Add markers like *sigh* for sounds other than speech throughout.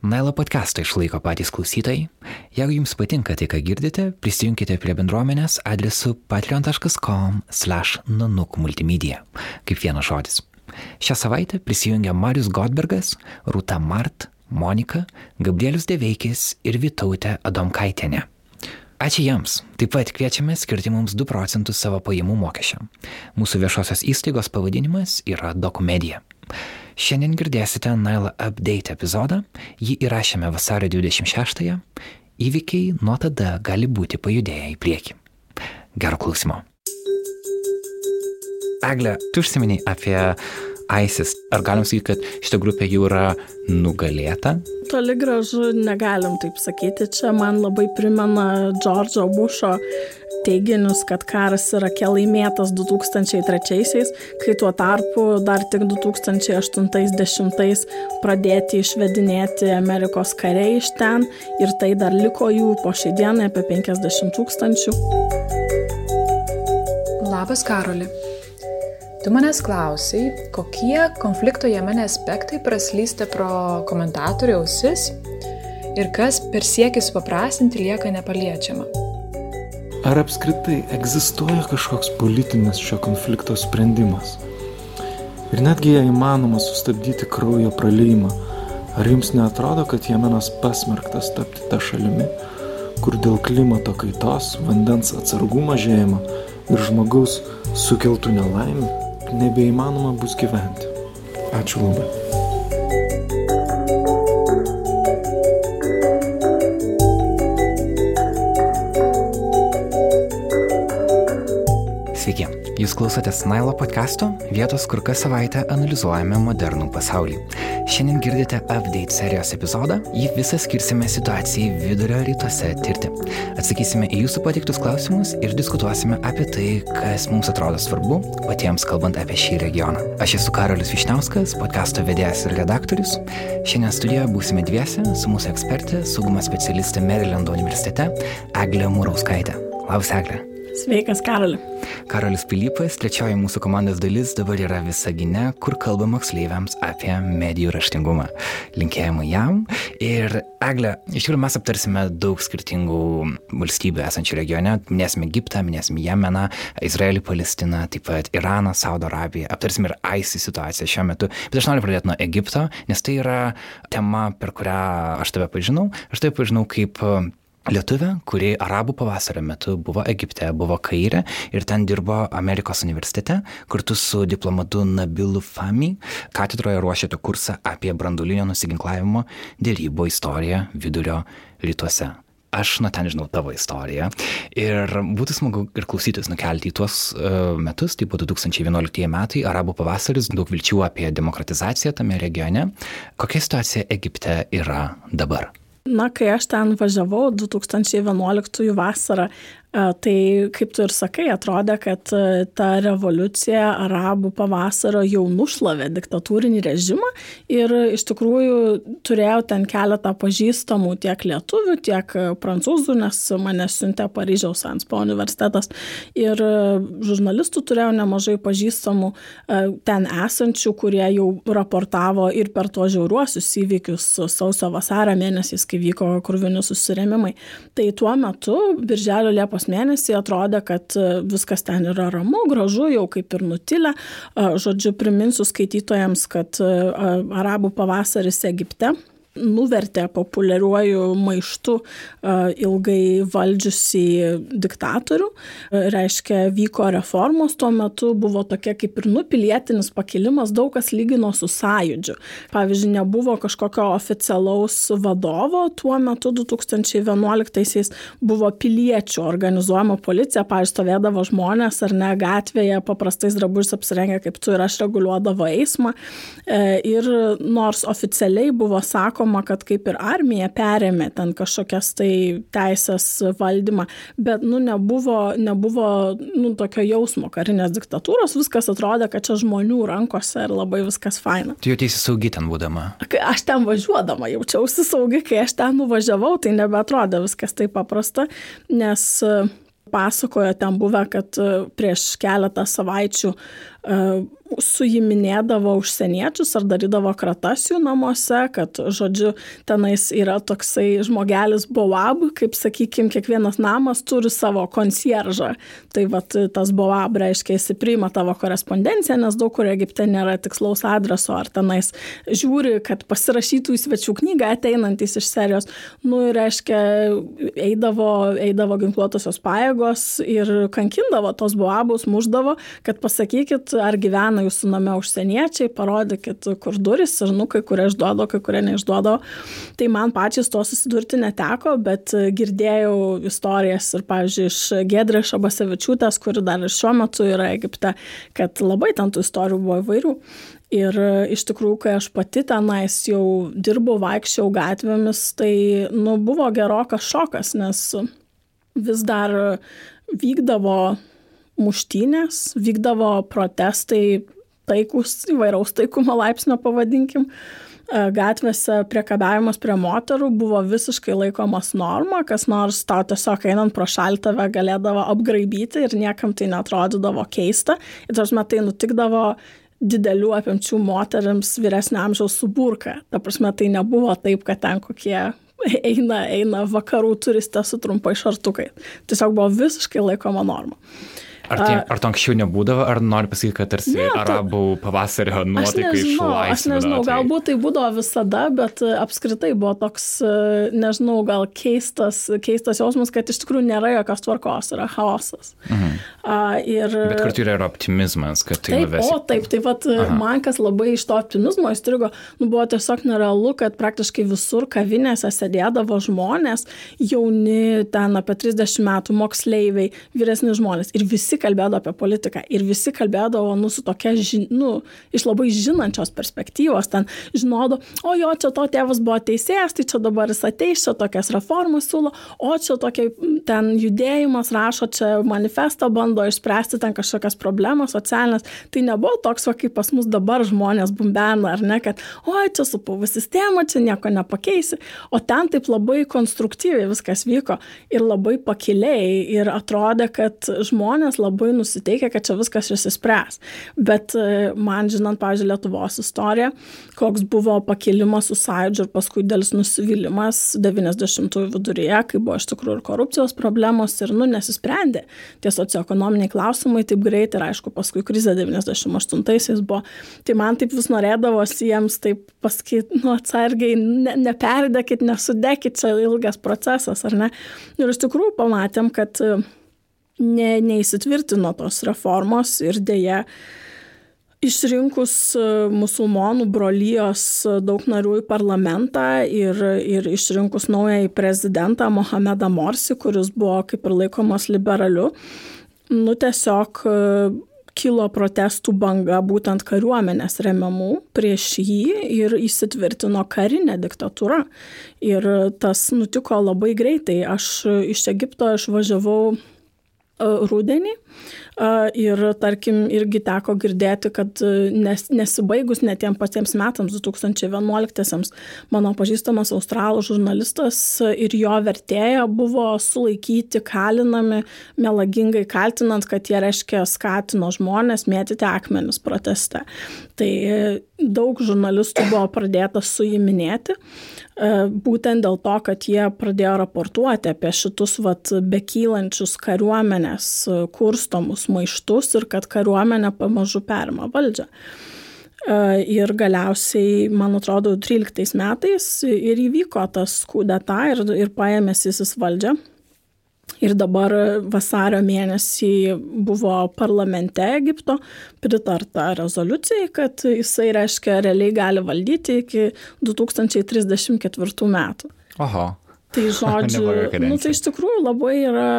Nailo podcastą išlaiko patys klausytojai. Jeigu jums patinka tai, ką girdite, prisijunkite prie bendruomenės adresu patreon.com/nanuk multimedia. Kaip vienas žodis. Šią savaitę prisijungia Marius Godbergas, Rūta Mart, Monika, Gabrielius Deveikis ir Vitautė Adomkaitenė. Ačiū jiems. Taip pat kviečiame skirti mums 2 procentus savo pajamų mokesčio. Mūsų viešosios įstaigos pavadinimas yra Dokumedija. Šiandien girdėsite Naila Update epizodą, jį įrašėme vasario 26-ąją, įvykiai nuo tada gali būti pajudėję į priekį. Gero klausimo. Egle, tu užsiminiai apie ISIS. Ar galim sakyti, kad šita grupė jau yra nugalėta? Toli gražu negalim taip sakyti. Čia man labai primena Džordžo Bušo teiginius, kad karas Irake laimėtas 2003-aisiais, kai tuo tarpu dar tik 2080-ais pradėti išvedinėti Amerikos kariai iš ten ir tai dar liko jų po šiai dienai apie 50 tūkstančių. Labas, Karoli. Tu manęs klausiai, kokie konflikto Jemene aspektai praslysta pro komentatorių ausis ir kas per siekį supaprastinti lieka nepaliečiama. Ar apskritai egzistuoja kažkoks politinis šio konflikto sprendimas? Ir netgi jei įmanoma sustabdyti kraujo praleimą, ar jums netrodo, kad Jemenas pasmerktas tapti tą šalimi, kur dėl klimato kaitos, vandens atsargų mažėjimo ir žmogaus sukeltų nelaimių nebeįmanoma bus gyventi? Ačiū labai. Klausotės Nailo podkasto, vietos, kur kas savaitę analizuojame modernų pasaulį. Šiandien girdite Update serijos epizodą, jį visą skirsime situacijai vidurio rytuose tirti. Atsakysime į jūsų patiktus klausimus ir diskutuosime apie tai, kas mums atrodo svarbu, patiems kalbant apie šį regioną. Aš esu Karolis Višniauskas, podkasto vedėjas ir redaktorius. Šiandien studijoje būsime dviese su mūsų ekspertė, saugumo specialistė Marylando universitete, Eglė Mūrauskaitė. Labas, Eglė. Sveikas, Karoli. Karolis Pilypas, trečioji mūsų komandos dalis, dabar yra Visagine, kur kalba moksleiviams apie medijų raštingumą. Linkėjimai jam. Ir Eglė, iš tikrųjų mes aptarsime daug skirtingų valstybių esančių regione. Minėsime Egiptą, minėsime Jemeną, Izraelį, Palestiną, taip pat Iraną, Saudo Arabiją. Aptarsime ir ISIS situaciją šiuo metu. Bet aš noriu pradėti nuo Egipto, nes tai yra tema, per kurią aš tave pažinau. Aš tave pažinau kaip Lietuvė, kuri arabų pavasario metu buvo Egipte, buvo Kaire ir ten dirbo Amerikos universitete kartu su diplomatu Nabilu Fami. Katedroje ruošėte kursą apie branduolinio nusiginklavimo dėrybų istoriją vidurio rytuose. Aš nuo ten žinau tavo istoriją ir būtų smagu ir klausytis nukelti į tuos uh, metus, tai buvo 2011 metai, arabų pavasaris, daug vilčių apie demokratizaciją tame regione. Kokia situacija Egipte yra dabar? Na, kai aš ten važiavau 2011 vasarą, Tai kaip tu ir sakai, atrodė, kad ta revoliucija arabų pavasario jau nušlavė diktatūrinį režimą ir iš tikrųjų turėjau ten keletą pažįstamų tiek lietuvių, tiek prancūzų, nes mane siuntė Paryžiaus Anspo universitetas ir žurnalistų turėjau nemažai pažįstamų ten esančių, kurie jau raportavo ir per to žiauruosius įvykius sausio vasarą mėnesiais, kai vyko kruvini susirėmimai. Tai tuo metu, birželio Liepos Liepos mėnesį atrodė, kad e, viskas ten yra ramu, gražu, jau kaip ir nutilę. Žodžiu, priminsiu skaitytojams, kad e, arabų pavasaris Egipte nuvertė populiariuoju maištu ilgai valdžiusi diktatorių. Reiškia, vyko reformos tuo metu, buvo tokia kaip ir nupilietinis pakilimas, daug kas lygino su sąjūdžiu. Pavyzdžiui, nebuvo kažkokio oficialaus vadovo, tuo metu 2011-aisiais buvo piliečių organizuojama policija, pavyzdžiui, stovėdavo žmonės ar ne gatvėje, paprastais drabužiais apsirengę kaip tu ir aš reguliuodavo eismą. E, ir nors oficialiai buvo sakoma, sakoma, kad kaip ir armija perėmė ten kažkokias tai teisės valdymą, bet nu, nebuvo, nebuvo nu, tokio jausmo karinės diktatūros, viskas atrodė, kad čia žmonių rankose ir labai viskas faina. Tu jautiesi saugi ten būdama? Aš ten važiuodama jaučiausi saugi, kai aš ten nuvažiavau, tai nebetrodė viskas taip paprasta, nes pasakojo ten buvę, kad prieš keletą savaičių suiminėdavo užsieniečius ar darydavo kratas jų namuose, kad, žodžiu, tenais yra toksai žmogelis Boab, kaip sakykim, kiekvienas namas turi savo konsieržą. Tai vat, tas Boab reiškia, jis priima tavo korespondenciją, nes daug kur Egipte nėra tikslaus adreso, ar tenais žiūri, kad pasirašytų į svečių knygą ateinantis iš serijos. Nu ir reiškia, eidavo, eidavo ginkluotosios pajėgos ir kankindavo tos Boabus, muždavo, kad pasakykit, ar gyvena jūsų name užsieniečiai, parodykit, kur duris ir, nu, kai kurie išduodo, kai kurie neišduodo. Tai man pačiai to susidurti neteko, bet girdėjau istorijas ir, pavyzdžiui, iš Gedrė Šabasevičiūtės, kuri dar ir šiuo metu yra Egipte, kad labai ten tų istorijų buvo įvairių. Ir iš tikrųjų, kai aš pati tenais jau dirbau, vaikščiau gatvėmis, tai nu, buvo gerokas šokas, nes vis dar vykdavo muštynės, vykdavo protestai taikus, įvairaus taikumo laipsnio pavadinkim. E, gatvėse priekabiavimas prie moterų buvo visiškai laikomas norma, kas nors tau tiesiog einant pro šalį tave galėdavo apgraibyti ir niekam tai netrodydavo keista. Ir tos metai nutikdavo didelių apimčių moteriams vyresnio amžiaus suburka. Ta prasme, tai nebuvo taip, kad ten kokie *laughs* eina, eina vakarų turistė su trumpai šartukai. Tiesiog buvo visiškai laikoma norma. Ar, tie, ar to anksčiau nebūdavo, ar nori pasakyti, kad tarsi ne, arabų pavasario nuotaika išlaisvino? Aš nežinau, galbūt tai būdavo visada, bet e, apskritai buvo toks, e, nežinau, gal keistas, keistas jausmas, kad iš tikrųjų nėra jokios tvarkos, yra chaosas. Mhm. A, ir, bet kartu yra ir optimizmas, kad tai taip, nuves. O taip, tai vat, Aha. man kas labai iš to optimizmo įstrigo, nu, buvo tiesiog nerealu, kad praktiškai visur kavinėse sėdėdavo žmonės, jauni, ten apie 30 metų moksleiviai, vyresni žmonės ir visi kalbėdavo apie politiką ir visi kalbėdavo, nu, su tokia, žin, nu, iš labai žinančios perspektyvos, ten žinodo, o jo, čia to tėvas buvo teisėjas, tai čia dabar jis ateis, čia tokias reformas siūlo, o čia tokia ten judėjimas rašo, čia manifestą bando išspręsti ten kažkokias problemas socialinės. Tai nebuvo toks, va, kaip pas mus dabar žmonės bumbena, ar ne, kad, oi, čia supuvų sistema, čia nieko nepakeisi. O ten taip labai konstruktyviai viskas vyko ir labai pakiliai ir atrodė, kad žmonės labai labai nusiteikę, kad čia viskas išsispręs. Bet e, man žinant, pavyzdžiui, Lietuvos istoriją, koks buvo pakilimas su sąjūdžiu ir paskui dėlis nusivylimas 90-ųjų viduryje, kai buvo iš tikrųjų ir korupcijos problemos ir, nu, nesisprendė tie socioekonominiai klausimai taip greit ir, aišku, paskui krizė 98-aisiais buvo. Tai man taip vis norėdavosi jiems taip pasakyti, nu, atsargiai, ne, neperdėkit, nesudėkit, čia ilgas procesas, ar ne? Ir iš tikrųjų pamatėm, kad ne, neįsitvirtino tos reformos ir dėja išrinkus e, musulmonų brolyjos e, daug narių į parlamentą ir, ir išrinkus naująjį prezidentą Mohamedą Morsi, kuris buvo kaip ir laikomas liberaliu, nu tiesiog e, kilo protestų banga būtent kariuomenės remiamų prieš jį ir įsitvirtino karinė diktatūra. Ir tas nutiko labai greitai. Aš iš Egipto išvažiavau rudenį. Ir tarkim, irgi teko girdėti, kad nes, nesibaigus netiem patiems metams, 2011-iesiams, mano pažįstamas australų žurnalistas ir jo vertėja buvo sulaikyti, kalinami, melagingai kaltinant, kad jie reiškia skatino žmonės mėtyti akmenis proteste. Tai daug žurnalistų buvo pradėta suiminėti. E, būtent dėl to, kad jie pradėjo raportuoti apie šitus vat, bekylančius kariuomenės e, kurstomus maištus ir kad kariuomenė pamažu perima valdžią. E, ir galiausiai, man atrodo, 13 metais ir įvyko tas kudeta ir, ir paėmės jis valdžią. Ir dabar vasario mėnesį buvo parlamente Egipto pritarta rezoliucijai, kad jisai reiškia realiai gali valdyti iki 2034 metų. Oho. Tai *laughs* žodžiu, nu, tai iš tikrųjų labai yra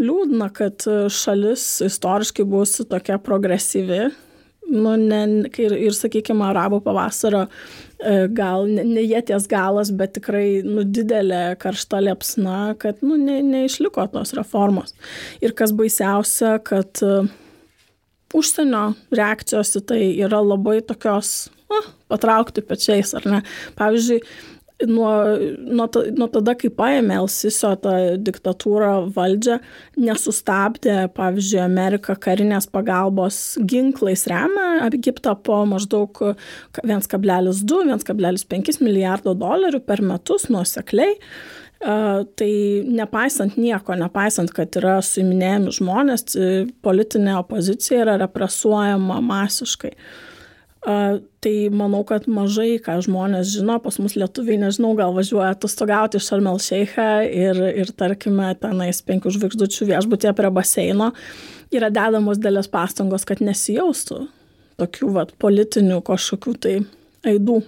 liūdna, kad šalis istoriškai bus tokia progresyvi, nu, ne, ir, ir sakykime, arabų pavasario gal ne, ne jie ties galas, bet tikrai nu, didelė karšta liepsna, kad nu, ne, neišliko tos reformos. Ir kas baisiausia, kad uh, užsienio reakcijos į tai yra labai tokios, uh, patraukti pečiais, ar ne. Pavyzdžiui, nuo, nuo, nuo tada, kai paėmė Elsisio tą diktatūrą valdžią, nesustabdė, pavyzdžiui, Amerika karinės pagalbos ginklais remia Egiptą po maždaug 1,2-1,5 milijardo dolerių per metus nuosekliai. Tai nepaisant nieko, nepaisant, kad yra suiminėjami žmonės, politinė opozicija yra represuojama masiškai. Tai manau, kad mažai ką žmonės žino, pas mus lietuviai, nežinau, gal važiuoja atostogauti iš Armel Šeichą ir, ir tarkime, tenais penkių žvaigždučių viešbutė prie baseino yra dedamos dėlės pastangos, kad nesijaustų tokių vat, politinių kažkokių tai aidų.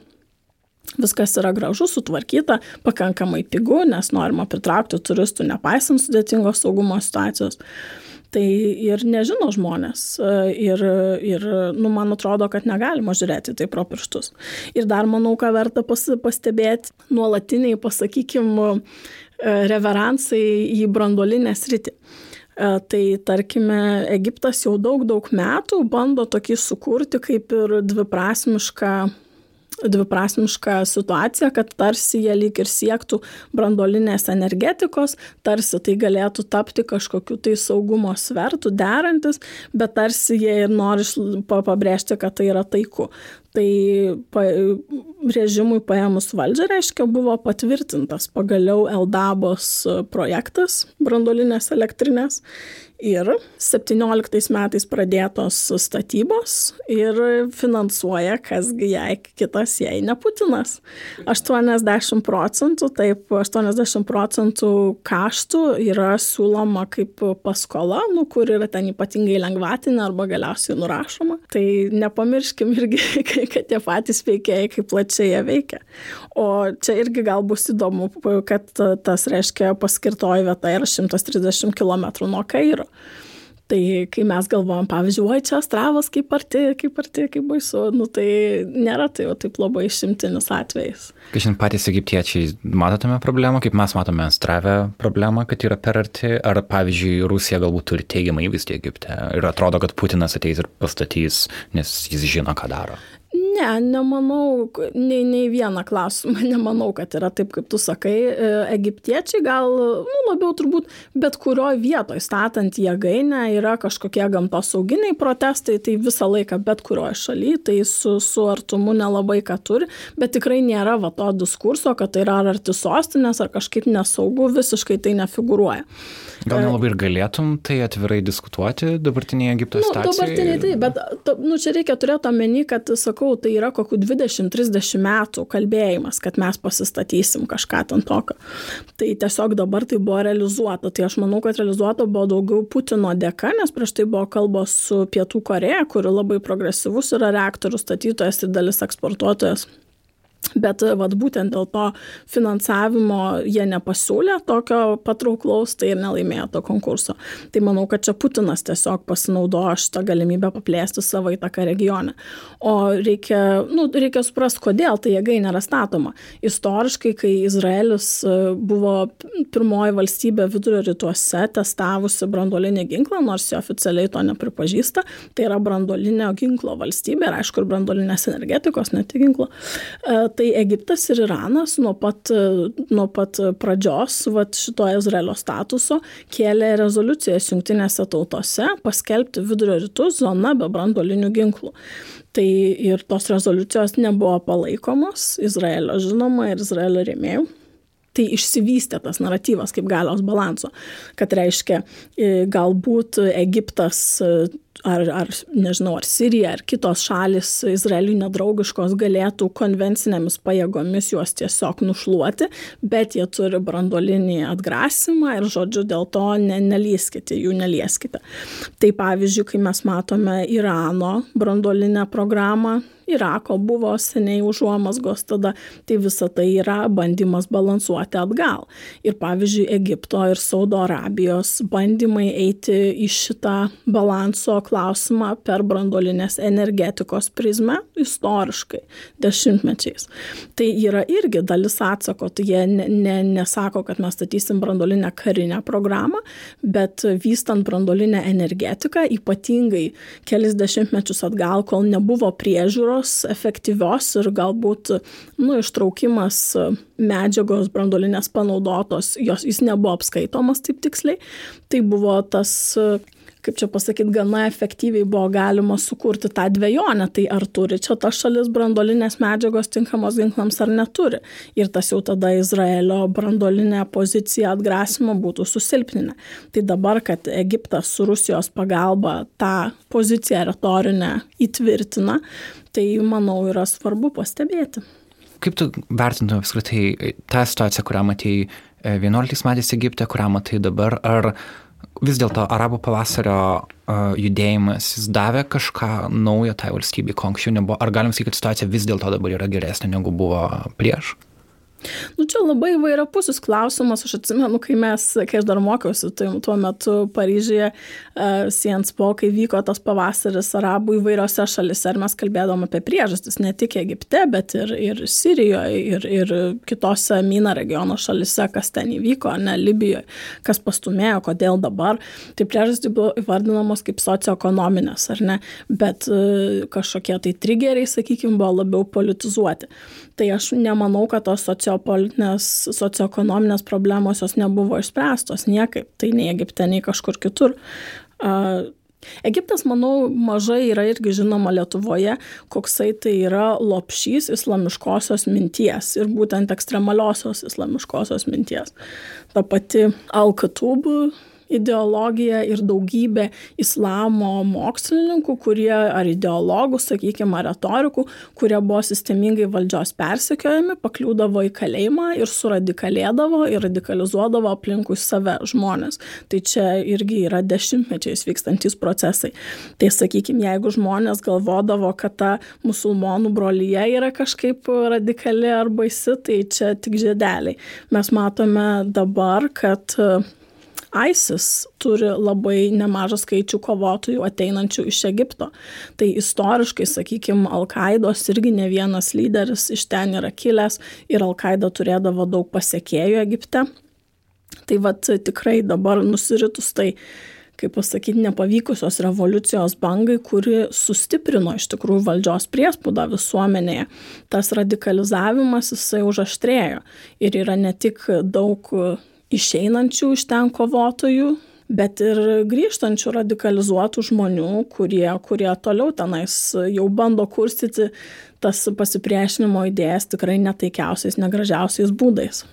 Viskas yra gražu, sutvarkyta, pakankamai pigu, nes norima pritraukti turistų, nepaisant sudėtingos saugumo situacijos. Tai ir nežino žmonės. Ir, ir nu, man atrodo, kad negalima žiūrėti tai pro pirštus. Ir dar manau, ką verta pas, pastebėti, nuolatiniai, pasakykime, reveransai į brandolinę sritį. Tai tarkime, Egiptas jau daug, daug metų bando tokį sukurti kaip ir dviprasmišką dviprasmišką situaciją, kad tarsi jie lyg ir siektų brandolinės energetikos, tarsi tai galėtų tapti kažkokiu tai saugumo svertų derantis, bet tarsi jie ir nori pabrėžti, kad tai yra taiku. Tai pa, režimui paėmus valdžią, reiškia, buvo patvirtintas pagaliau Eldabos projektas brandolinės elektrinės ir 17 metais pradėtos statybos ir finansuoja, kasgi jei kitas, jei ne Putinas. 80 procentų, taip, 80 procentų kaštų yra siūloma kaip paskola, nu, kur yra ten ypatingai lengvatinė arba galiausiai nurašoma. Tai nepamirškim irgi, *laughs* kad tie patys veikėjai, kaip plačiai jie veikia. O čia irgi gal bus įdomu, kad tas reiškia paskirtoji vieta yra 130 km nuo Kairo. Tai kai mes galvojam, pavyzdžiui, oi čia Astravas kaip arti, kaip arti, kaip baisu, nu tai nėra tai jau taip labai išimtinis atvejis. Šiandien patys egiptiečiai matome problemą, kaip mes matome Astravę problemą, kad yra per arti, ar pavyzdžiui, Rusija galbūt turi teigiamą įvaizdį Egipte ir atrodo, kad Putinas ateis ir pastatys, nes jis žino, ką daro. Ne, nemanau, nei, nei vieną klausimą, *laughs* nemanau, kad yra taip, kaip tu sakai. E, egiptiečiai gal, nu, labiau turbūt bet kurioje vietoje statant jėgainę yra kažkokie gamtosauginiai protestai, tai visą laiką bet kurioje šalyje, tai su, su artumu nelabai ką turi, bet tikrai nėra va to diskurso, kad tai yra ar arti sostinės, ar kažkaip nesaugu, visiškai tai nefiguruoja. Gal nelabai ir galėtum tai atvirai diskutuoti dabartinėje Egipto nu, situacijoje? Dabartiniai tai, bet to, nu, čia reikia turėti omeny, kad, sakau, tai yra kokių 20-30 metų kalbėjimas, kad mes pasistatysim kažką ten tokio. Tai tiesiog dabar tai buvo realizuota. Tai aš manau, kad realizuota buvo daugiau Putino dėka, nes prieš tai buvo kalbos su Pietų Koreja, kuri labai progresyvus yra reaktorių statytojas ir dalis eksportuotojas Bet vat, būtent dėl to finansavimo jie nepasiūlė tokio patrauklaus, tai ir nelaimėjo to konkurso. Tai manau, kad čia Putinas tiesiog pasinaudojo šitą galimybę paplėsti savo įtaką regione. O reikia, nu, reikia suprasti, kodėl tai jėgai nėra statoma. Istoriškai, kai Izraelis e, buvo pirmoji valstybė vidurio rytuose testavusi brandolinį ginklą, nors jie oficialiai to nepripažįsta, tai yra brandolinio ginklo valstybė ir aišku, ir brandolinės energetikos, ne tik ginklo e, tai Egiptas ir Iranas nuo pat, nuo pat pradžios vat, šito Izraelio statuso kėlė rezoliucijas jungtinėse tautose paskelbti vidurio rytų zoną be brandolinių ginklų. Tai ir tos rezoliucijos nebuvo palaikomos Izraelio žinoma ir Izraelio rėmėjų tai išsivystė tas naratyvas kaip galios balanso, kad reiškia e, galbūt Egiptas e, ar, ar nežinau, ar Sirija, ar kitos šalis Izraeliui nedraugiškos galėtų konvencinėmis pajėgomis juos tiesiog nušluoti, bet jie turi brandolinį atgrasimą ir, žodžiu, dėl to ne, nelyskite, jų nelieskite. Tai pavyzdžiui, kai mes matome Irano brandolinę programą, Irako buvo seniai užuomasgos tada, tai visa tai yra bandymas balansuoti atgal. Ir pavyzdžiui, Egipto ir Saudo Arabijos bandymai eiti į šitą balanso klausimą per brandolinės energetikos prizmę istoriškai, dešimtmečiais. Tai yra irgi dalis atsako, tai jie ne, ne, nesako, kad mes statysim brandolinę karinę programą, bet vystant brandolinę energetiką, ypatingai kelis dešimtmečius atgal, kol nebuvo priežiūros, greitos, efektyvios ir galbūt nu, ištraukimas medžiagos brandolinės panaudotos, jos, jis nebuvo apskaitomas taip tiksliai. Tai buvo tas kaip čia pasakyti, gana efektyviai buvo galima sukurti tą dviejonę, tai ar turi čia ta šalis brandolinės medžiagos tinkamos ginklams ar neturi. Ir tas jau tada Izraelio brandolinė pozicija atgrasimo būtų susilpninę. Tai dabar, kad Egiptas su Rusijos pagalba tą poziciją retorinę įtvirtina, tai manau yra svarbu pastebėti. Kaip tu vertintum apskritai tą situaciją, kurią matėjai 11 metais Egipte, kurią matai dabar, ar vis dėlto arabų pavasario uh, judėjimas jis davė kažką naujo tai valstybei, ko anksčiau nebuvo. Ar galim sakyti, kad situacija vis dėlto dabar yra geresnė negu buvo prieš? Nu, čia labai įvairiapusis klausimas. Aš atsimenu, kai mes, kai aš dar mokiausi, tai tuo metu Paryžyje, uh, Sienspo, kai vyko tas pavasaris arabų įvairiose šalise, ir mes kalbėdom apie priežastis, ne tik Egipte, bet ir, ir Sirijoje, ir, ir kitose Mina regiono šalise, kas ten įvyko, ne Libijoje, kas pastumėjo, kodėl dabar. Tai priežastys buvo įvardinamos kaip socioekonominės, ar ne, bet uh, kažkokie tai trigeriai, sakykime, buvo labiau politizuoti. Tai aš nemanau, kad tos socio sociopolitinės, socioekonominės problemos jos nebuvo išspręstos niekaip, tai nei Egipte, nei kažkur kitur. Egiptas, manau, mažai yra irgi žinoma Lietuvoje, koksai tai yra lopšys islamiškosios minties ir būtent ekstremaliosios islamiškosios minties. Ta pati Al-Katub ideologija ir daugybė islamo mokslininkų, kurie ar ideologų, sakykime, ar retorikų, kurie buvo sistemingai valdžios persekiojami, pakliūdavo į kalėjimą ir suradikalėdavo ir radikalizuodavo aplinkui save žmonės. Tai čia irgi yra dešimtmečiais vykstantis procesai. Tai sakykime, jeigu žmonės galvodavo, kad ta musulmonų brolyje yra kažkaip radikali ar baisi, tai čia tik žiedeliai. Mes matome dabar, kad ISIS turi labai nemažą skaičių kovotojų ateinančių iš Egipto. Tai istoriškai, sakykime, Al-Qaidos irgi ne vienas lyderis iš ten yra kilęs ir Al-Qaida turėdavo daug pasiekėjų Egipte. Tai vad tikrai dabar nusiritus tai kaip pasakyti, nepavykusios revoliucijos bangai, kuri sustiprino iš tikrųjų valdžios priespaudą visuomenėje. Tas radikalizavimas jisai užaštrėjo ir yra ne tik daug išeinančių iš ten kovotojų, bet ir grįžtančių radikalizuotų žmonių, kurie, kurie toliau tenais jau bando kurstyti tas pasipriešinimo idėjas tikrai netaikiausiais, negražiausiais būdais.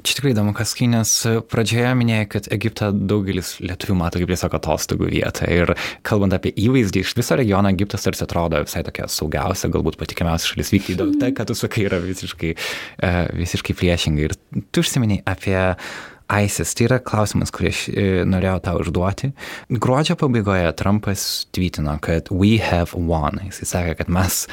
Čia tikrai įdomu, kas kai, nes pradžioje minėjai, kad Egiptą daugelis lietuvių mato kaip tiesiog atostogų vietą. Ir kalbant apie įvaizdį, iš viso regiono Egiptas tarsi atrodo visai tokia saugiausia, galbūt patikimiausia šalis vykti. Mm -hmm. Tai, ką tu sakai, yra visiškai, uh, visiškai priešingai. Ir tu užsiminiai apie ISIS. Tai yra klausimas, kurį aš e, norėjau tau užduoti. Gruodžio pabaigoje Trumpas tvirtino, kad we have won. Jis sakė, kad mes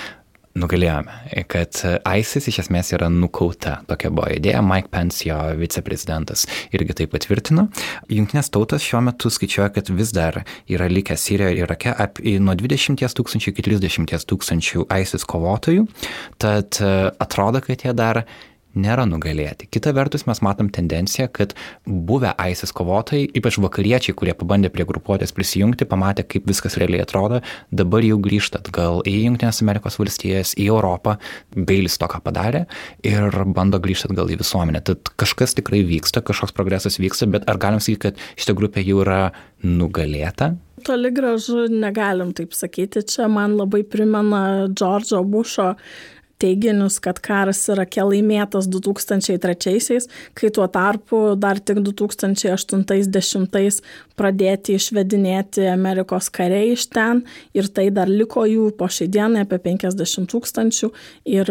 nugalėjome, kad ISIS iš esmės yra nukauta. Tokia buvo idėja, Mike Pence, jo viceprezidentas, irgi tai patvirtino. Junktinės tautos šiuo metu skaičiuoja, kad vis dar yra likę Sirijoje ir Irake nuo 20 tūkstančių iki 30 tūkstančių ISIS kovotojų, tad atrodo, kad jie dar nėra nugalėti. Kita vertus, mes matom tendenciją, kad buvę ISIS kovotojai, ypač vakariečiai, kurie pabandė prie grupuotės prisijungti, pamatė, kaip viskas realiai atrodo, dabar jau grįžta atgal į Junktinės Amerikos valstijas, į Europą, Beilis to, ką padarė, ir bando grįžti atgal į visuomenę. Tad kažkas tikrai vyksta, kažkoks progresas vyksta, bet ar galim sakyti, kad šitą grupę jau yra nugalėta? Toli gražu negalim taip sakyti. Čia man labai primena Džordžo Bušo teiginius, kad karas Irake laimėtas 2003-aisiais, kai tuo tarpu dar tik 2080 pradėti išvedinėti Amerikos kariai iš ten ir tai dar liko jų po šiai dienai apie 50 tūkstančių ir,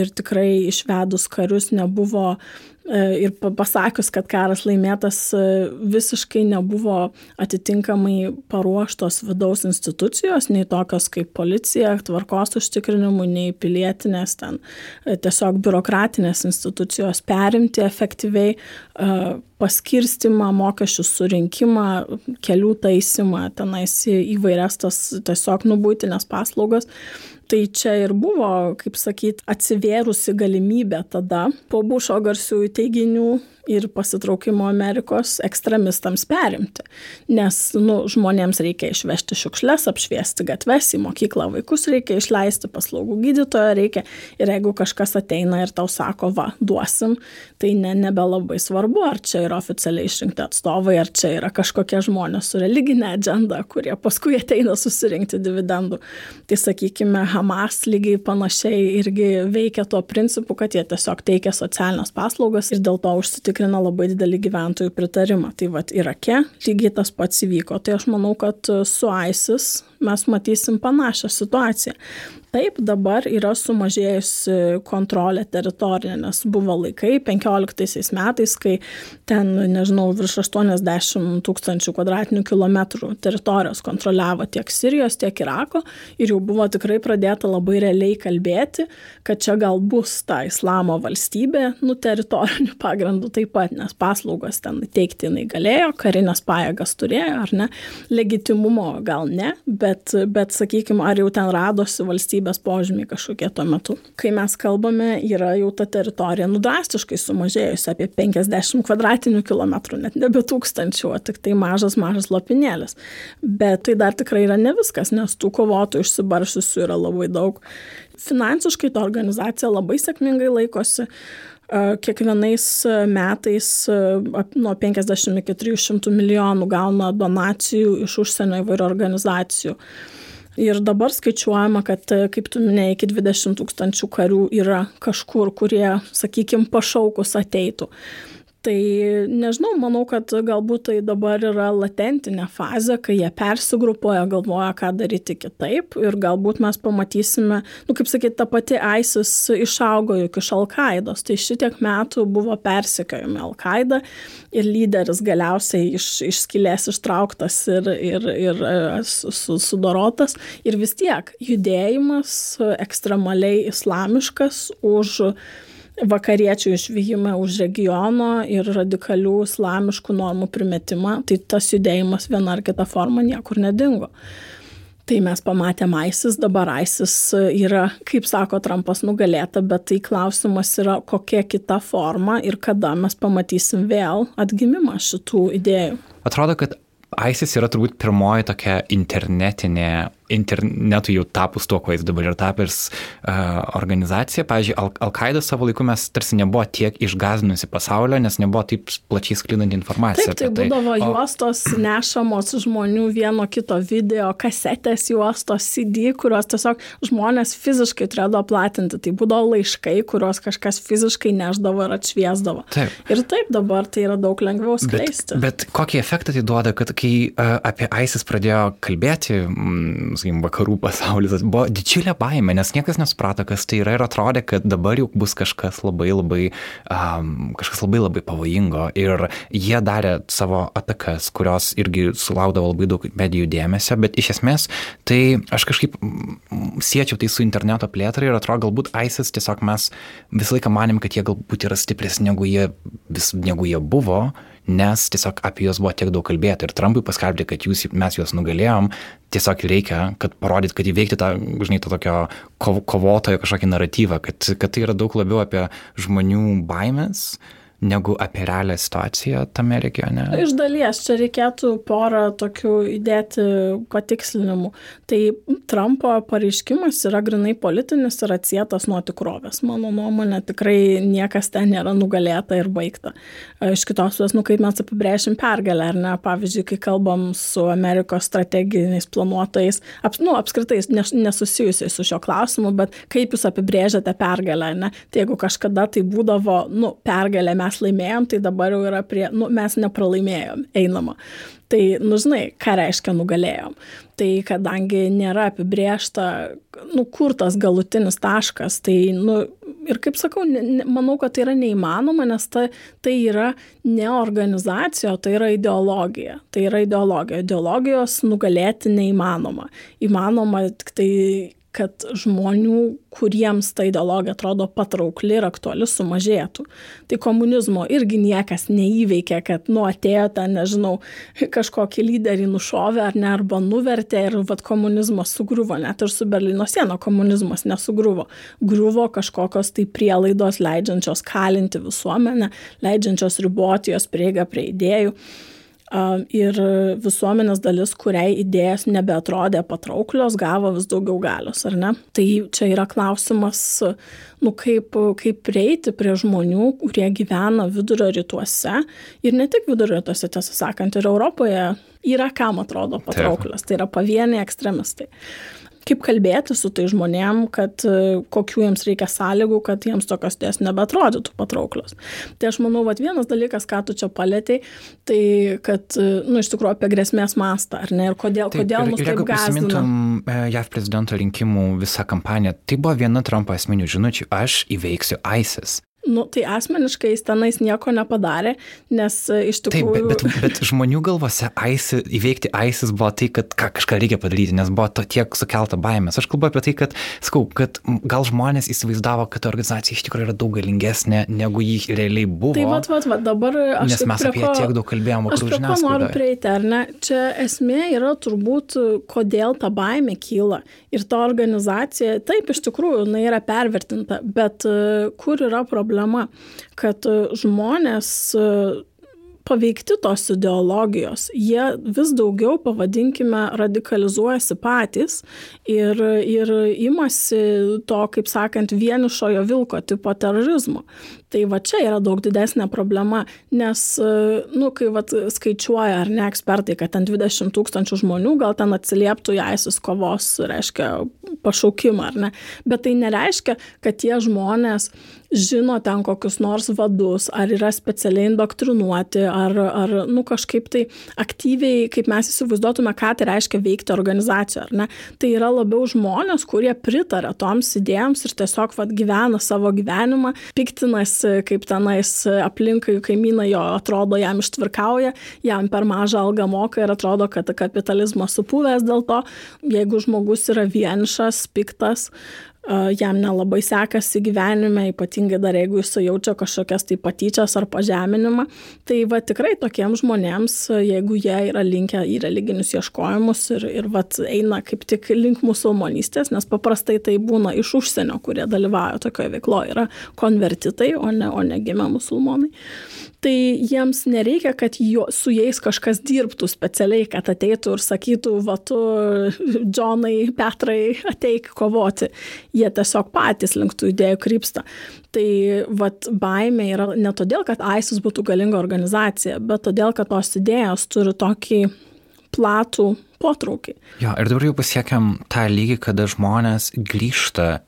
ir tikrai išvedus karius nebuvo E, ir pasakius, kad karas laimėtas e, visiškai nebuvo atitinkamai paruoštos vidaus institucijos, nei tokios kaip policija, tvarkos užtikrinimų, nei pilietinės ten e, tiesiog biurokratinės institucijos perimti efektyviai paskirstimą, mokesčių surinkimą, kelių taisymą, tenais įvairias tas tiesiog nubūtinės paslaugas Tai čia ir buvo, kaip sakyt, atsivėrusi galimybė tada po Bušo garsiųjų teiginių ir pasitraukimo Amerikos ekstremistams perimti. Nes nu, žmonėms reikia išvežti šiukšles, apšviesti gatves, į mokyklą vaikus reikia išleisti, paslaugų gydytojo reikia. Ir jeigu kažkas ateina ir tau sako, va, duosim, tai ne, nebelabai svarbu, ar čia yra oficialiai išrinkti atstovai, ar čia yra kažkokie žmonės su religinė agenda, kurie paskui ateina susirinkti dividendų. Tai sakykime, Hamas lygiai panašiai irgi veikia tuo principu, kad jie tiesiog teikia socialinės paslaugas ir dėl to užsitikrinti užtikrina labai didelį gyventojų pritarimą. Tai vad Irake lygiai tas pats įvyko. Tai aš manau, kad su ISIS mes matysim panašią situaciją. Taip, dabar yra sumažėjusi kontrolė teritorinė, nes buvo laikai 15 metais, kai ten, nežinau, virš 80 tūkstančių kvadratinių kilometrų teritorijos kontroliavo tiek Sirijos, tiek Irako ir jau buvo tikrai pradėta labai realiai kalbėti, kad čia gal bus ta islamo valstybė, nu, teritorinių pagrindų taip pat, nes paslaugas ten teikti jinai galėjo, karinės pajėgas turėjo, ar ne, legitimumo gal ne, bet, bet sakykime, ar jau ten radosi valstybė valstybės požymiai kažkokie tuo metu. Kai mes kalbame, yra jau ta teritorija nu drastiškai sumažėjusi apie 50 kvadratinių kilometrų, net nebe tūkstančių, o tik tai mažas, mažas lopinėlis. Bet tai dar tikrai yra ne viskas, nes tų kovotojų išsibaršusių yra labai daug. Finansiškai ta organizacija labai sėkmingai laikosi kiekvienais metais nuo 50 iki 300 milijonų gauna donacijų iš užsienio įvairių organizacijų. Ir dabar skaičiuojama, kad, kaip tu minėjai, iki 20 tūkstančių karių yra kažkur, kurie, sakykime, pašaukus ateitų. Tai nežinau, manau, kad galbūt tai dabar yra latentinė fazė, kai jie persigrupuoja, galvoja, ką daryti kitaip. Ir galbūt mes pamatysime, nu kaip sakyti, ta pati ISIS išaugo juk iš Al-Qaidos, tai šitiek metų buvo persekiojami Al-Qaida ir lyderis galiausiai iš, iš skilės ištrauktas ir, ir, ir e, sudorotas. Ir vis tiek judėjimas ekstremaliai islamiškas už vakariečių išvyjimą už regiono ir radikalių islamiškų normų primetimą, tai tas judėjimas viena ar kita forma niekur nedingo. Tai mes pamatėm ISIS, dabar ISIS yra, kaip sako Trumpas, nugalėta, bet tai klausimas yra, kokia kita forma ir kada mes pamatysim vėl atgimimą šitų idėjų. Atrodo, kad ISIS yra turbūt pirmoji tokia internetinė internetui jau tapus tuo, kuo jis dabar yra tapęs uh, organizacija. Pavyzdžiui, Al-Qaeda Al savo laiku mes tarsi nebuvo tiek išgazinusi pasaulio, nes nebuvo taip plačiai sklindanti informacija. Taip, tai būdavo tai. juostos o... *clears throat* nešamos žmonių vieno kito video, kasetės juostos, CD, kuriuos tiesiog žmonės fiziškai turėdavo platinti. Tai būdavo laiškai, kuriuos kažkas fiziškai neždavo ir atšviesdavo. Taip. Ir taip dabar tai yra daug lengviau skleisti. Bet, bet kokį efektą tai duoda, kad kai uh, apie ISIS pradėjo kalbėti, mm, sakykim, vakarų pasaulis, buvo didžiulė baime, nes niekas nesuprato, kas tai yra ir atrodė, kad dabar jau bus kažkas labai labai, um, kažkas labai labai pavojingo. Ir jie darė savo atakas, kurios irgi sulaukdavo labai daug medijų dėmesio, bet iš esmės tai aš kažkaip siečiau tai su interneto plėtrai ir atrodo, galbūt ISIS tiesiog mes visą laiką manėm, kad jie galbūt yra stipresni negu jie, vis, negu jie buvo nes tiesiog apie juos buvo tiek daug kalbėta ir Trumpui paskelbti, kad jūs, mes juos nugalėjom, tiesiog reikia, kad parodyt, kad įveikti tą, žinai, tą tokio kovotojo kažkokį naratyvą, kad, kad tai yra daug labiau apie žmonių baimės, negu apie realią situaciją tame regione? Iš dalies čia reikėtų porą tokių įdėti patikslinimų. Tai Trumpo pareiškimas yra grinai politinis ir atsietas nuo tikrovės. Mano nuomonė, tikrai niekas ten nėra nugalėta ir baigta. Iš kitos pusės, nu kaip mes apibrėšim pergalę, ar ne? Pavyzdžiui, kai kalbam su Amerikos strateginiais planuotojais, ap, nu, apskritai nesusijusiais su šio klausimu, bet kaip jūs apibrėžiate pergalę, ne? Tai jeigu kažkada tai būdavo, nu, pergalė mes mes laimėjom, tai dabar jau yra prie, nu, mes nepralaimėjom, einama. Tai, nu, žinai, ką reiškia nugalėjom. Tai kadangi nėra apibriešta, nu, kur tas galutinis taškas, tai, nu, ir kaip sakau, ne, ne, manau, kad tai yra neįmanoma, nes ta, tai yra ne organizacija, tai yra ideologija. Tai yra ideologija. Ideologijos nugalėti neįmanoma. Įmanoma tik tai kad žmonių, kuriems ta ideologija atrodo patraukli ir aktuali, sumažėtų. Tai komunizmo irgi niekas neįveikė, kad nu atėjo ten, nežinau, kažkokį lyderį nušovė ar ne, arba nuvertė ir vad komunizmas sugriuvo, net ir su Berlyno siena komunizmas nesugriuvo. Griuvo kažkokios tai prielaidos leidžiančios kalinti visuomenę, leidžiančios riboti jos prieigą prie idėjų ir visuomenės dalis, kuriai idėjas nebeatrodė patrauklios, gavo vis daugiau galios, ar ne? Tai čia yra klausimas, nu kaip, kaip prieiti prie žmonių, kurie gyvena vidurio rytuose ir ne tik vidurio rytuose, tiesą sakant, ir Europoje yra kam atrodo patrauklios, tai yra pavieniai ekstremistai kaip kalbėti su tai žmonėm, kad e, kokių jiems reikia sąlygų, kad jiems tokios idėjos nebetrodytų patrauklios. Tai aš manau, vat, vienas dalykas, ką tu čia palėtėjai, tai kad, e, nu, iš tikrųjų apie grėsmės mastą, ar ne, ir kodėl, taip, kodėl mus taip gąsdina. E, JAV prezidento rinkimų visą kampaniją, tai buvo viena Trumpo esminių žinučių, aš įveiksiu ISIS. Nu, tai asmeniškai jis tenais nieko nepadarė, nes e, iš tikrųjų... Taip, bet, bet, bet žmonių galvose ISIS, įveikti ISIS buvo tai, kad ką, kažką reikia padaryti, nes buvo to tiek sukelta baimės. Aš kalbu apie tai, kad, sakau, kad gal žmonės įsivaizdavo, kad organizacija iš tikrųjų yra daug galingesnė, negu jį realiai buvo. Tai vad, vad, vad, dabar aš... Nes mes apie ją tiek daug kalbėjome, aš prie ko noriu prieiti, ar ne? Čia esmė yra turbūt, kodėl ta baimė kyla. Ir ta organizacija, taip, iš tikrųjų, jinai yra pervertinta, bet e, kur yra problema? kad e, žmonės e, paveikti tos ideologijos, jie vis daugiau, pavadinkime, radikalizuojasi patys ir, ir imasi to, kaip sakant, vienišojo vilko tipo terorizmo. Tai va čia yra daug didesnė problema, nes, nu, kai va, skaičiuoja ar ne ekspertai, kad ten 20 tūkstančių žmonių gal ten atsilieptų į aisis kovos, reiškia, pašaukimą, ar ne. Bet tai nereiškia, kad tie žmonės žino ten kokius nors vadus, ar yra specialiai indoktrinuoti, ar, ar nu, kažkaip tai aktyviai, kaip mes įsivaizduotume, ką tai reiškia veikti organizacijoje, ar ne. Tai yra labiau žmonės, kurie pritarė toms idėjams ir tiesiog vat, gyvena savo gyvenimą, piktinasi kaip tenais aplinkai kaimynai jo atrodo jam ištvirkauja, jam per mažą algą moka ir atrodo, kad kapitalizmas supūvęs dėl to, jeigu žmogus yra vienišas, piktas, jam nelabai sekasi gyvenime, ypatingai dar jeigu jis jaučia kažkokias tai patyčias ar pažeminimą. Tai va tikrai tokiems žmonėms, jeigu jie yra linkę į religinius ieškojimus ir, ir va eina kaip tik link musulmonystės, nes paprastai tai būna iš užsienio, kurie dalyvauja tokioje veikloje, yra konvertitai, o ne, o ne gimę musulmonai tai jiems nereikia, kad jo, su jais kažkas dirbtų specialiai, kad ateitų ir sakytų, va tu, Džonai, Petrai, ateik kovoti. Jie tiesiog patys link tų idėjų krypsta. Tai vat, baimė yra ne todėl, kad ISIS būtų galinga organizacija, bet todėl, kad tos idėjos turi tokį platų potraukį. Jo, ir dabar jau pasiekėm tą lygį, kada žmonės grįžta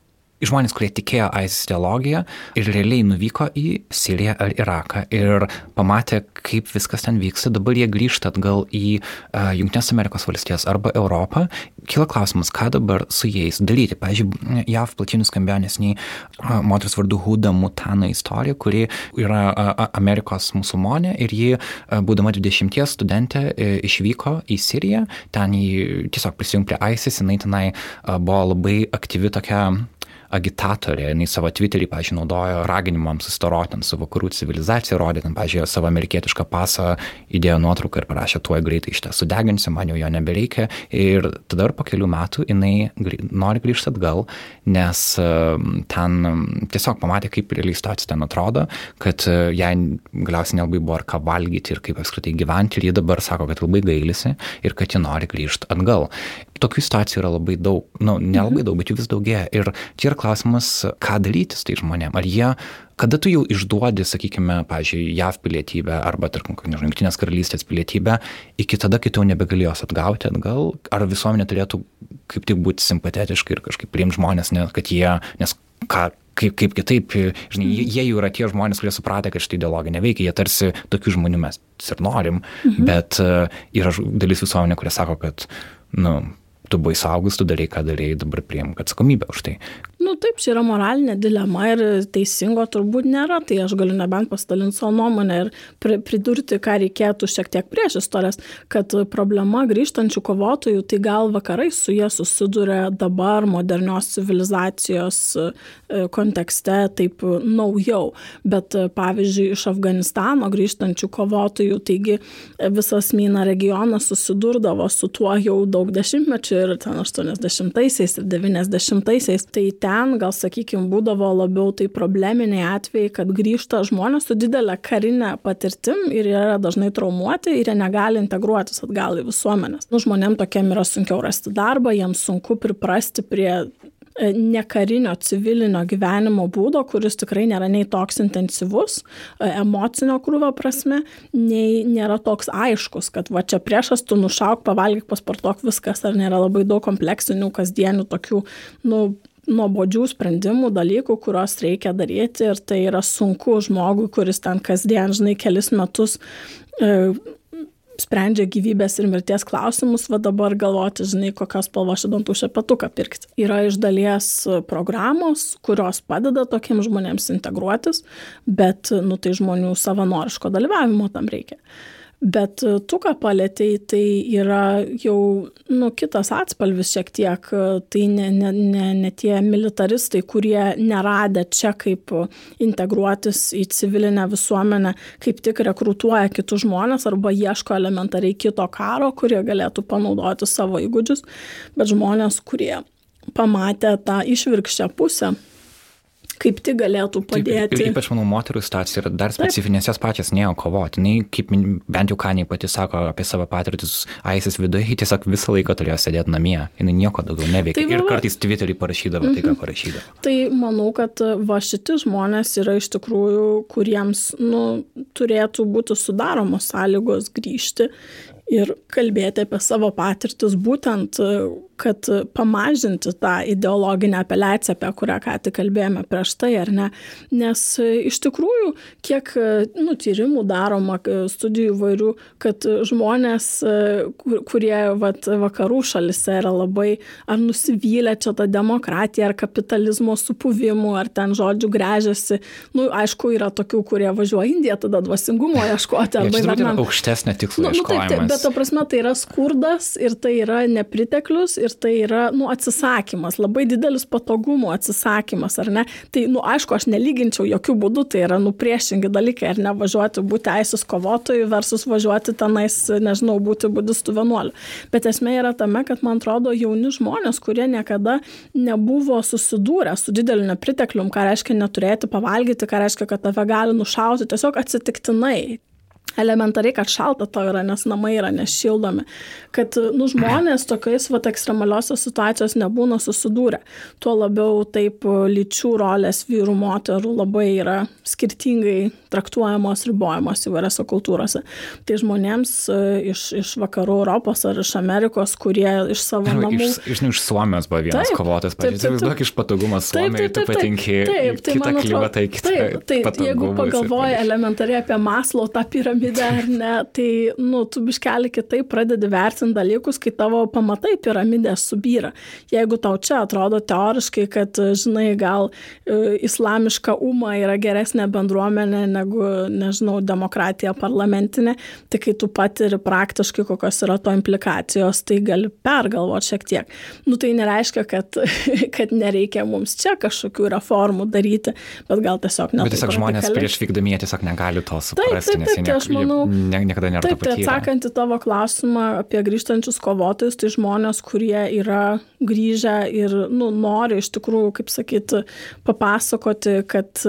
žmonės, kurie tikėjo ISIS ideologiją ir realiai nuvyko į Siriją ar Iraką ir pamatė, kaip viskas ten vyksta, dabar jie grįžta atgal į uh, Junktinės Amerikos valstijas arba Europą. Kila klausimas, ką dabar su jais daryti. Pavyzdžiui, JAV plačiai nuskambėjo nesniai uh, moters vardu Huda Mutano istorija, kuri yra uh, Amerikos musulmonė ir ji, uh, būdama 20 studentė, uh, išvyko į Siriją, ten jį tiesiog prisijungė prie ISIS, jinai tenai uh, buvo labai aktyvi tokia agitatorė, jinai savo Twitterį, pažiūrėjau, naudojo raginimams sustaroti su vakarų civilizacija, rodė, pažiūrėjau, savo amerikietišką pasą, įdėjo nuotrauką ir parašė, tuo greitai iš tiesų deginsiu, man jau jo nebereikia. Ir tada po kelių metų jinai nori grįžti atgal, nes ten tiesiog pamatė, kaip realiai situacija ten atrodo, kad e, jai galiausiai nelabai buvo ar ką valgyti ir kaip apskritai gyventi ir ji dabar sako, kad labai gailisi ir kad ji nori grįžti atgal tokių situacijų yra labai daug, nu, nelabai mhm. daug, bet jų vis daugėja. Ir čia yra klausimas, ką daryti su tai žmonėm. Ar jie, kada tu jau išduodi, sakykime, pažiūrėjau, JAV pilietybę arba, tarkim, nežinau, Junktinės karalystės pilietybę, iki tada, kai tu jau nebegalėjos atgauti atgal, ar visuomenė turėtų kaip tik būti simpatetiška ir kažkaip priimti žmonės, nes, kad jie, nes ką, kaip, kaip kitaip, žinai, jie, jie jau yra tie žmonės, kurie supratę, kad šitą ideologiją neveikia, jie tarsi tokių žmonių mes ir norim, mhm. bet uh, yra dalis visuomenė, kurie sako, kad, na, nu, tu buvai saugus, tu darai, ką darai, dabar priimk atsakomybę už tai. Nu taip, čia yra moralinė dilema ir teisingo turbūt nėra, tai aš galiu nebent pasidalinti savo nuomonę ir pridurti, ką reikėtų šiek tiek prieš istorijas, kad problema grįžtančių kovotojų, tai gal vakarai su jie susiduria dabar modernios civilizacijos e, kontekste taip naujau, bet pavyzdžiui iš Afganistano grįžtančių kovotojų, taigi visas Myna regionas susidurdavo su tuo jau daug dešimtmečių ir ten 80-aisiais ir 90-aisiais, tai ten ten gal sakykim būdavo labiau tai probleminiai atvejai, kad grįžta žmonės su didelė karinė patirtim ir jie yra dažnai traumuoti ir jie negali integruotis atgal į visuomenės. Nu, žmonėm tokiem yra sunkiau rasti darbą, jiems sunku priprasti prie e, nekarinio civilinio gyvenimo būdo, kuris tikrai nėra nei toks intensyvus, e, emocinio krūvio prasme, nei nėra toks aiškus, kad va čia priešas tu nušauk, pavalgyk, pasportuok viskas, ar nėra labai daug kompleksinių, kasdienių tokių, nu, nuobodžių sprendimų, dalykų, kuriuos reikia daryti ir tai yra sunku žmogui, kuris ten kasdien, žinai, kelis metus e, sprendžia gyvybės ir mirties klausimus, va dabar galvoti, žinai, kokios spalvos šidantų šepetuką pirkti. Yra iš dalies programos, kurios padeda tokiems žmonėms integruotis, bet, nu, tai žmonių savanoriško dalyvavimo tam reikia. Bet e, tu, ką palėtėjai, tai yra jau nu, kitas atspalvis šiek tiek. Tai ne, ne, ne, ne tie militaristai, kurie neradė čia kaip integruotis į civilinę visuomenę, kaip tik rekrutuoja kitus žmonės arba ieško elementariai kito karo, kurie galėtų panaudoti savo įgūdžius, bet žmonės, kurie pamatė tą išvirkščią pusę kaip tik galėtų padėti. Taip, ypač, manau, moterų situacija yra dar specifinės, jos pačios neėjo kovoti. Nei, kaip bent jau ką nei pati sako apie savo patirtis AISIS viduje, tiesiog visą laiką turėjo sėdėti namie, jinai nieko daugiau neveikė. Tai, ir kartais Twitter'į parašydavo tai, ką mhm. parašydavo. Tai manau, kad va šiti žmonės yra iš tikrųjų, kuriems nu, turėtų būti sudaromos sąlygos grįžti ir kalbėti apie savo patirtis būtent kad pamažinti tą ideologinę apeliaciją, apie kurią ką tik kalbėjome prieš tai, ar ne? Nes e, iš tikrųjų, kiek e, nu, tyrimų daroma, e, studijų įvairių, kad žmonės, kurie vat, vakarų šalise yra labai ar nusivylę čia tą demokratiją, ar kapitalizmo supuvimu, ar ten žodžių grežiasi, nu, aišku, yra tokių, kurie važiuoja Indiją, tada dvasingumo ieškoti. Arba ja, tai yra aukštesnė tikslo. Nu, nu, taip, taip, bet to prasme tai yra skurdas ir tai yra nepriteklius ir tai yra, nu, atsisakymas, labai didelis patogumo atsisakymas, ar ne? Tai, nu, aišku, aš nelyginčiau jokių būdų, tai yra, nu, priešingi dalykai, ar ne važiuoti būti teisės kovotojų versus važiuoti tenais, nežinau, būti budistų vienuoliu. Bet esmė yra tame, kad man atrodo jauni žmonės, kurie niekada nebuvo susidūrę su dideliu nepriteklium, ką reiškia neturėti pavalgyti, ką reiškia, kad tave gali nušauti tiesiog atsitiktinai elementariai, kad šalta to yra, nes namai yra nešildomi, kad nu, žmonės tokiais vat, ekstremaliosios situacijos nebūna susidūrę. Tuo labiau taip lyčių rolės vyrų, moterų labai yra skirtingai traktuojamos, ribojamos įvairiose kultūrose. Tai žmonėms e, iš, iš vakarų Europos ar iš Amerikos, kurie iš savo namų... Iš, iš, iš Suomijos buvo vienas taip, kovotojas, pažiūrėk, iš patogumo Suomijai, tu patinki taip, tai kitą klimatą, kitą. Taip, taip, jeigu pagalvoji elementariai apie Maslo tą piramidę, piramidė ar ne, tai, nu, tu biškelį kitaip pradedi vertinti dalykus, kai tavo pamatai piramidė subyra. Jeigu tau čia atrodo teoriškai, kad, žinai, gal e, islamiška uma yra geresnė bendruomenė negu, nežinau, demokratija parlamentinė, tai kai tu patiri praktiškai, kokios yra to implikacijos, tai gali pergalvoti šiek tiek. Nu, tai nereiškia, kad, *laughs* kad nereikia mums čia kažkokių reformų daryti, bet gal tiesiog ne. Bet tiesiog žmonės prieš vykdami jie tiesiog negali to suprasti. Taip, taip, taip, tai aš manau, ne, niekada nėra taip, tai atsakant į tavo klausimą apie grįžtančius kovotojus, tai žmonės, kurie yra grįžę ir nu, nori iš tikrųjų, kaip sakyti, papasakoti, kad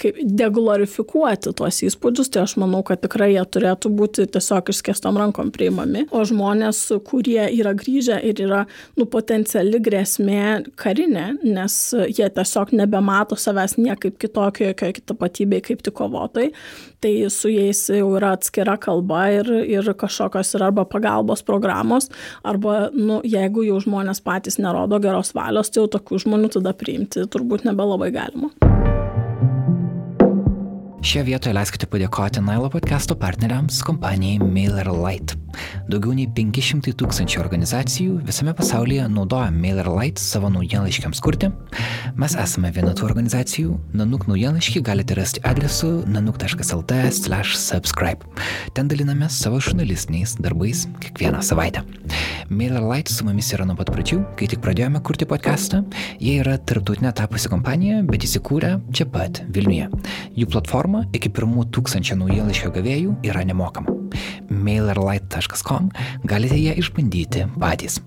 kaip deglorifikuoti tuos įspūdžius, tai aš manau, kad tikrai jie turėtų būti tiesiog išskėstom rankom priimami. O žmonės, kurie yra grįžę ir yra nu, potenciali grėsmė karinė, nes jie tiesiog nebemato savęs niekaip kitokio, jokio tapatybėje kaip tik kovotojai, tai su jais jau yra atskira kalba ir, ir kažkokios yra arba pagalbos programos, arba nu, jeigu jau žmonės patys nerodo geros valios, tai jau tokių žmonių tada priimti turbūt nebelabai galima. Šioje vietoje leiskite padėkoti Nailo podcast'o partneriams kompanijai MailerLite. Daugiau nei 500 tūkstančių organizacijų visame pasaulyje naudoja MailerLite savo naujienlaiškiams kurti. Mes esame viena tų organizacijų. Nanuk naujienlaiškį galite rasti adresu nanuk.lt/subscribe. Ten daliname savo žurnalistiniais darbais kiekvieną savaitę. MailerLite su mumis yra nuo pat pradžių, kai tik pradėjome kurti podcastą. Jie yra tarptautinė tapusi kompanija, bet įsikūrė čia pat Vilniuje. Jų platforma iki pirmų tūkstančio naujienlaiškio gavėjų yra nemokama. mailerlight.com galite ją išbandyti patys.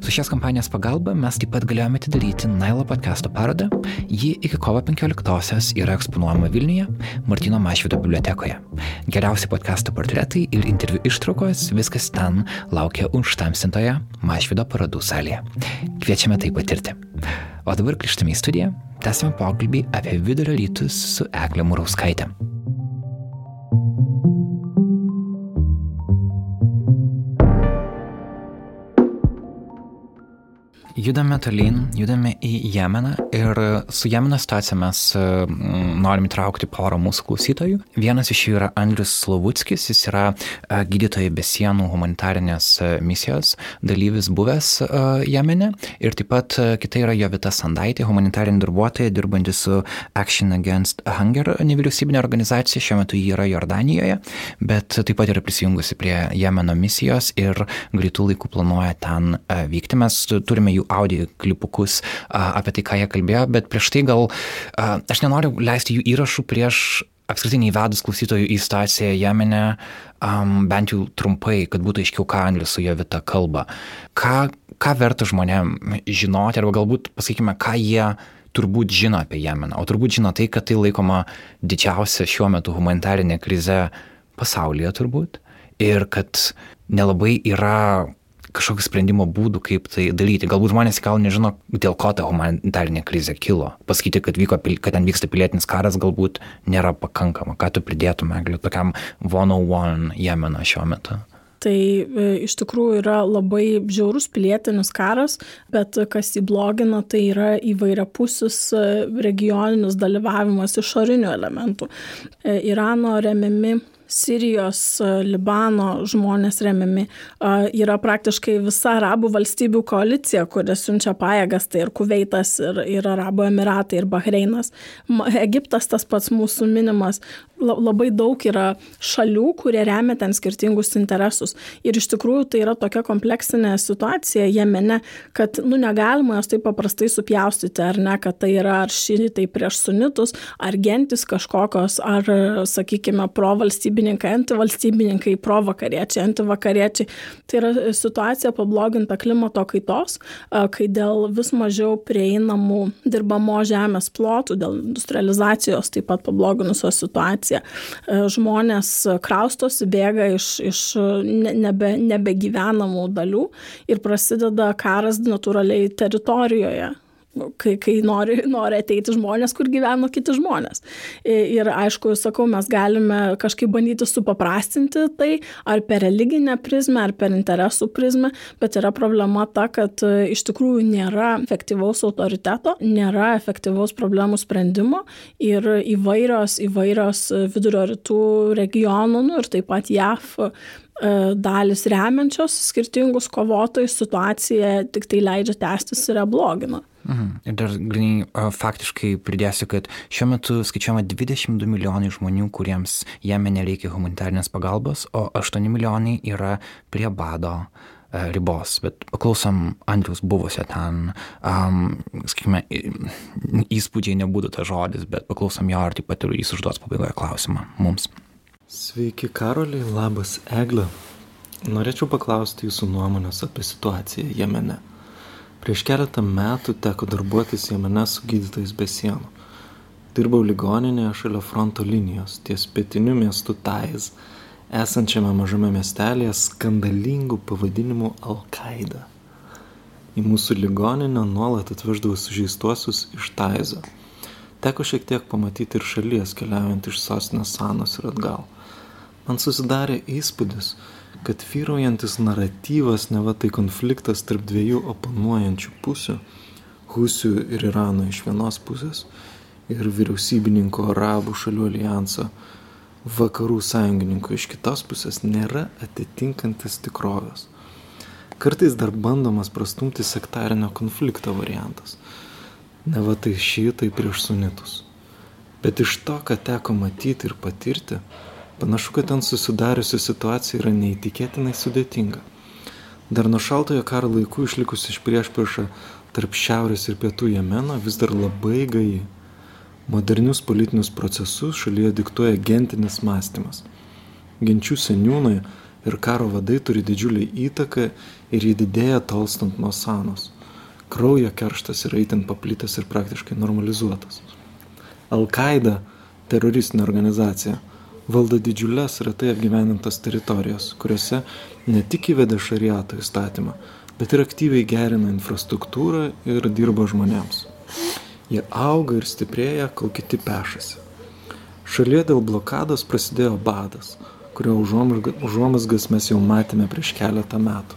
Su šios kompanijos pagalba mes taip pat galėjome atidaryti Nailo podcast'o parodą. Ji iki kovo 15-osios yra eksponuojama Vilniuje, Martino Mašvido bibliotekoje. Geriausi podcast'o portretai ir interviu ištraukos, viskas ten laukia užtamsintoje Mašvido parodų salėje. Kviečiame tai patirti. O dabar grįžtame į studiją, tęsime pokalbį apie vidurio rytus su Egle Murauskaitė. Judame tolyn, judame į Jemeną ir su Jemeno situacija mes norim įtraukti porą mūsų klausytojų. Vienas iš jų yra Andrius Slovuckis, jis yra gydytojai be sienų humanitarinės misijos dalyvis buvęs Jemene ir taip pat kita yra Jovita Sandaitė, humanitarinė darbuotoja dirbanti su Action Against Hunger nevyriausybinė organizacija, šiuo metu ji yra Jordanijoje, bet taip pat yra prisijungusi prie Jemeno misijos ir greitų laikų planuoja ten vykti. Mes turime jų audio klipukus apie tai, ką jie kalbėjo, bet prieš tai gal aš nenoriu leisti jų įrašų prieš apskritai neįvedus klausytojų į situaciją Jemene, um, bent jau trumpai, kad būtų aiškiau, ką Anglis su Jovita kalba. Ką, ką verta žmonėm žinoti, arba galbūt pasakykime, ką jie turbūt žino apie Jemeną, o turbūt žino tai, kad tai laikoma didžiausia šiuo metu humanitarinė krize pasaulyje turbūt ir kad nelabai yra kažkokių sprendimo būdų, kaip tai daryti. Galbūt žmonės gal nežino, dėl ko ta humanitarinė krizė kilo. Pasakyti, kad, vyko, kad ten vyksta pilietinis karas, galbūt nėra pakankama. Ką tu pridėtume, galiu tokiam 101 Jemeno šiuo metu? Tai e, iš tikrųjų yra labai žiaurus pilietinis karas, bet kas įblogina, tai yra įvairiapusis e, regioninis dalyvavimas išorinių elementų. E, Irano remiami Sirijos, Libano žmonės remiami. Yra praktiškai visa Arabų valstybių koalicija, kuria siunčia pajėgas, tai ir Kuveitas, ir, ir Arabų Emiratai, ir Bahreinas. Egiptas tas pats mūsų minimas. Labai daug yra šalių, kurie remia ten skirtingus interesus. Ir iš tikrųjų tai yra tokia kompleksinė situacija Jemene, kad nu, negalima jos taip paprastai supjaustyti, ar ne, kad tai yra ar šinitai prieš sunitus, ar gentis kažkokios, ar, sakykime, pro valstybininkai, antivalstybininkai, pro vakariečiai, antivakariečiai. Tai yra situacija pabloginta klimato kaitos, kai dėl vis mažiau prieinamų dirbamo žemės plotų, dėl industrializacijos taip pat pabloginusios situacijos situacija. Žmonės kraustosi, bėga iš, iš nebe, nebegyvenamų dalių ir prasideda karas natūraliai teritorijoje kai, kai nori, nori ateiti žmonės, kur gyveno kiti žmonės. Ir aišku, sakau, mes galime kažkaip bandyti supaprastinti tai, ar per religinę prizmę, ar per interesų prizmę, bet yra problema ta, kad e, iš tikrųjų nėra efektyvaus autoriteto, nėra efektyvaus problemų sprendimo ir įvairios, įvairios vidurio rytų regionų nu, ir taip pat JAF e, dalis remiančios skirtingus kovotojus situacija tik tai leidžia tęstis ir blogina. Mhm. Ir dar grinai faktiškai pridėsiu, kad šiuo metu skaičiuojama 22 milijonai žmonių, kuriems jame nereikia humanitarnės pagalbos, o 8 milijonai yra prie bado ribos. Bet paklausom Andrius buvusio ten, um, sakykime, įspūdžiai nebūtų tas žodis, bet paklausom jo ir taip pat ir jis užduos pabaigoje klausimą mums. Sveiki, Karoliai, labas Egle. Norėčiau paklausti jūsų nuomonės apie situaciją Jemene. Prieš keletą metų teko darbuotis Jemene su gydytojais be sienų. Dirbau ligoninėje šalia fronto linijos, ties pietiniu miestu Taiz, esančiame mažame miestelėje skandalingų pavadinimų Al-Qaida. Į mūsų ligoninę nuolat atveždavo sužeistuosius iš Taizo. Teko šiek tiek pamatyti ir šalies keliaujant iš sostinės Sanos ir atgal. Man susidarė įspūdis, kad vyraujantis naratyvas neva tai konfliktas tarp dviejų oponuojančių pusių - Husių ir Irano iš vienos pusės ir vyriausybininko arabų šalių alijanso vakarų sąjungininkų iš kitos pusės nėra atitinkantis tikrovės. Kartais dar bandomas prastumti sektarinio konflikto variantas. Ne va tai šitai prieš sunitus. Bet iš to, ką teko matyti ir patirti, panašu, kad ten susidariusi situacija yra neįtikėtinai sudėtinga. Dar nuo šaltojo karo laikų išlikusi iš priešpriešą tarp šiaurės ir pietų Jemeno vis dar labai gai. Modernius politinius procesus šalyje diktuoja gentinis mąstymas. Genčių seniūnai ir karo vadai turi didžiulį įtaką ir jį didėja tolstant nuo sanos. Kraujo kerštas yra įtin paplitęs ir praktiškai normalizuotas. Al-Qaeda, teroristinė organizacija, valdo didžiulės retai apgyvenintas teritorijas, kuriuose ne tik įveda šariato įstatymą, bet ir aktyviai gerina infrastruktūrą ir dirba žmonėms. Jie auga ir stiprėja, kol kiti pešasi. Šalyje dėl blokados prasidėjo badas, kurio užuomasgas mes jau matėme prieš keletą metų.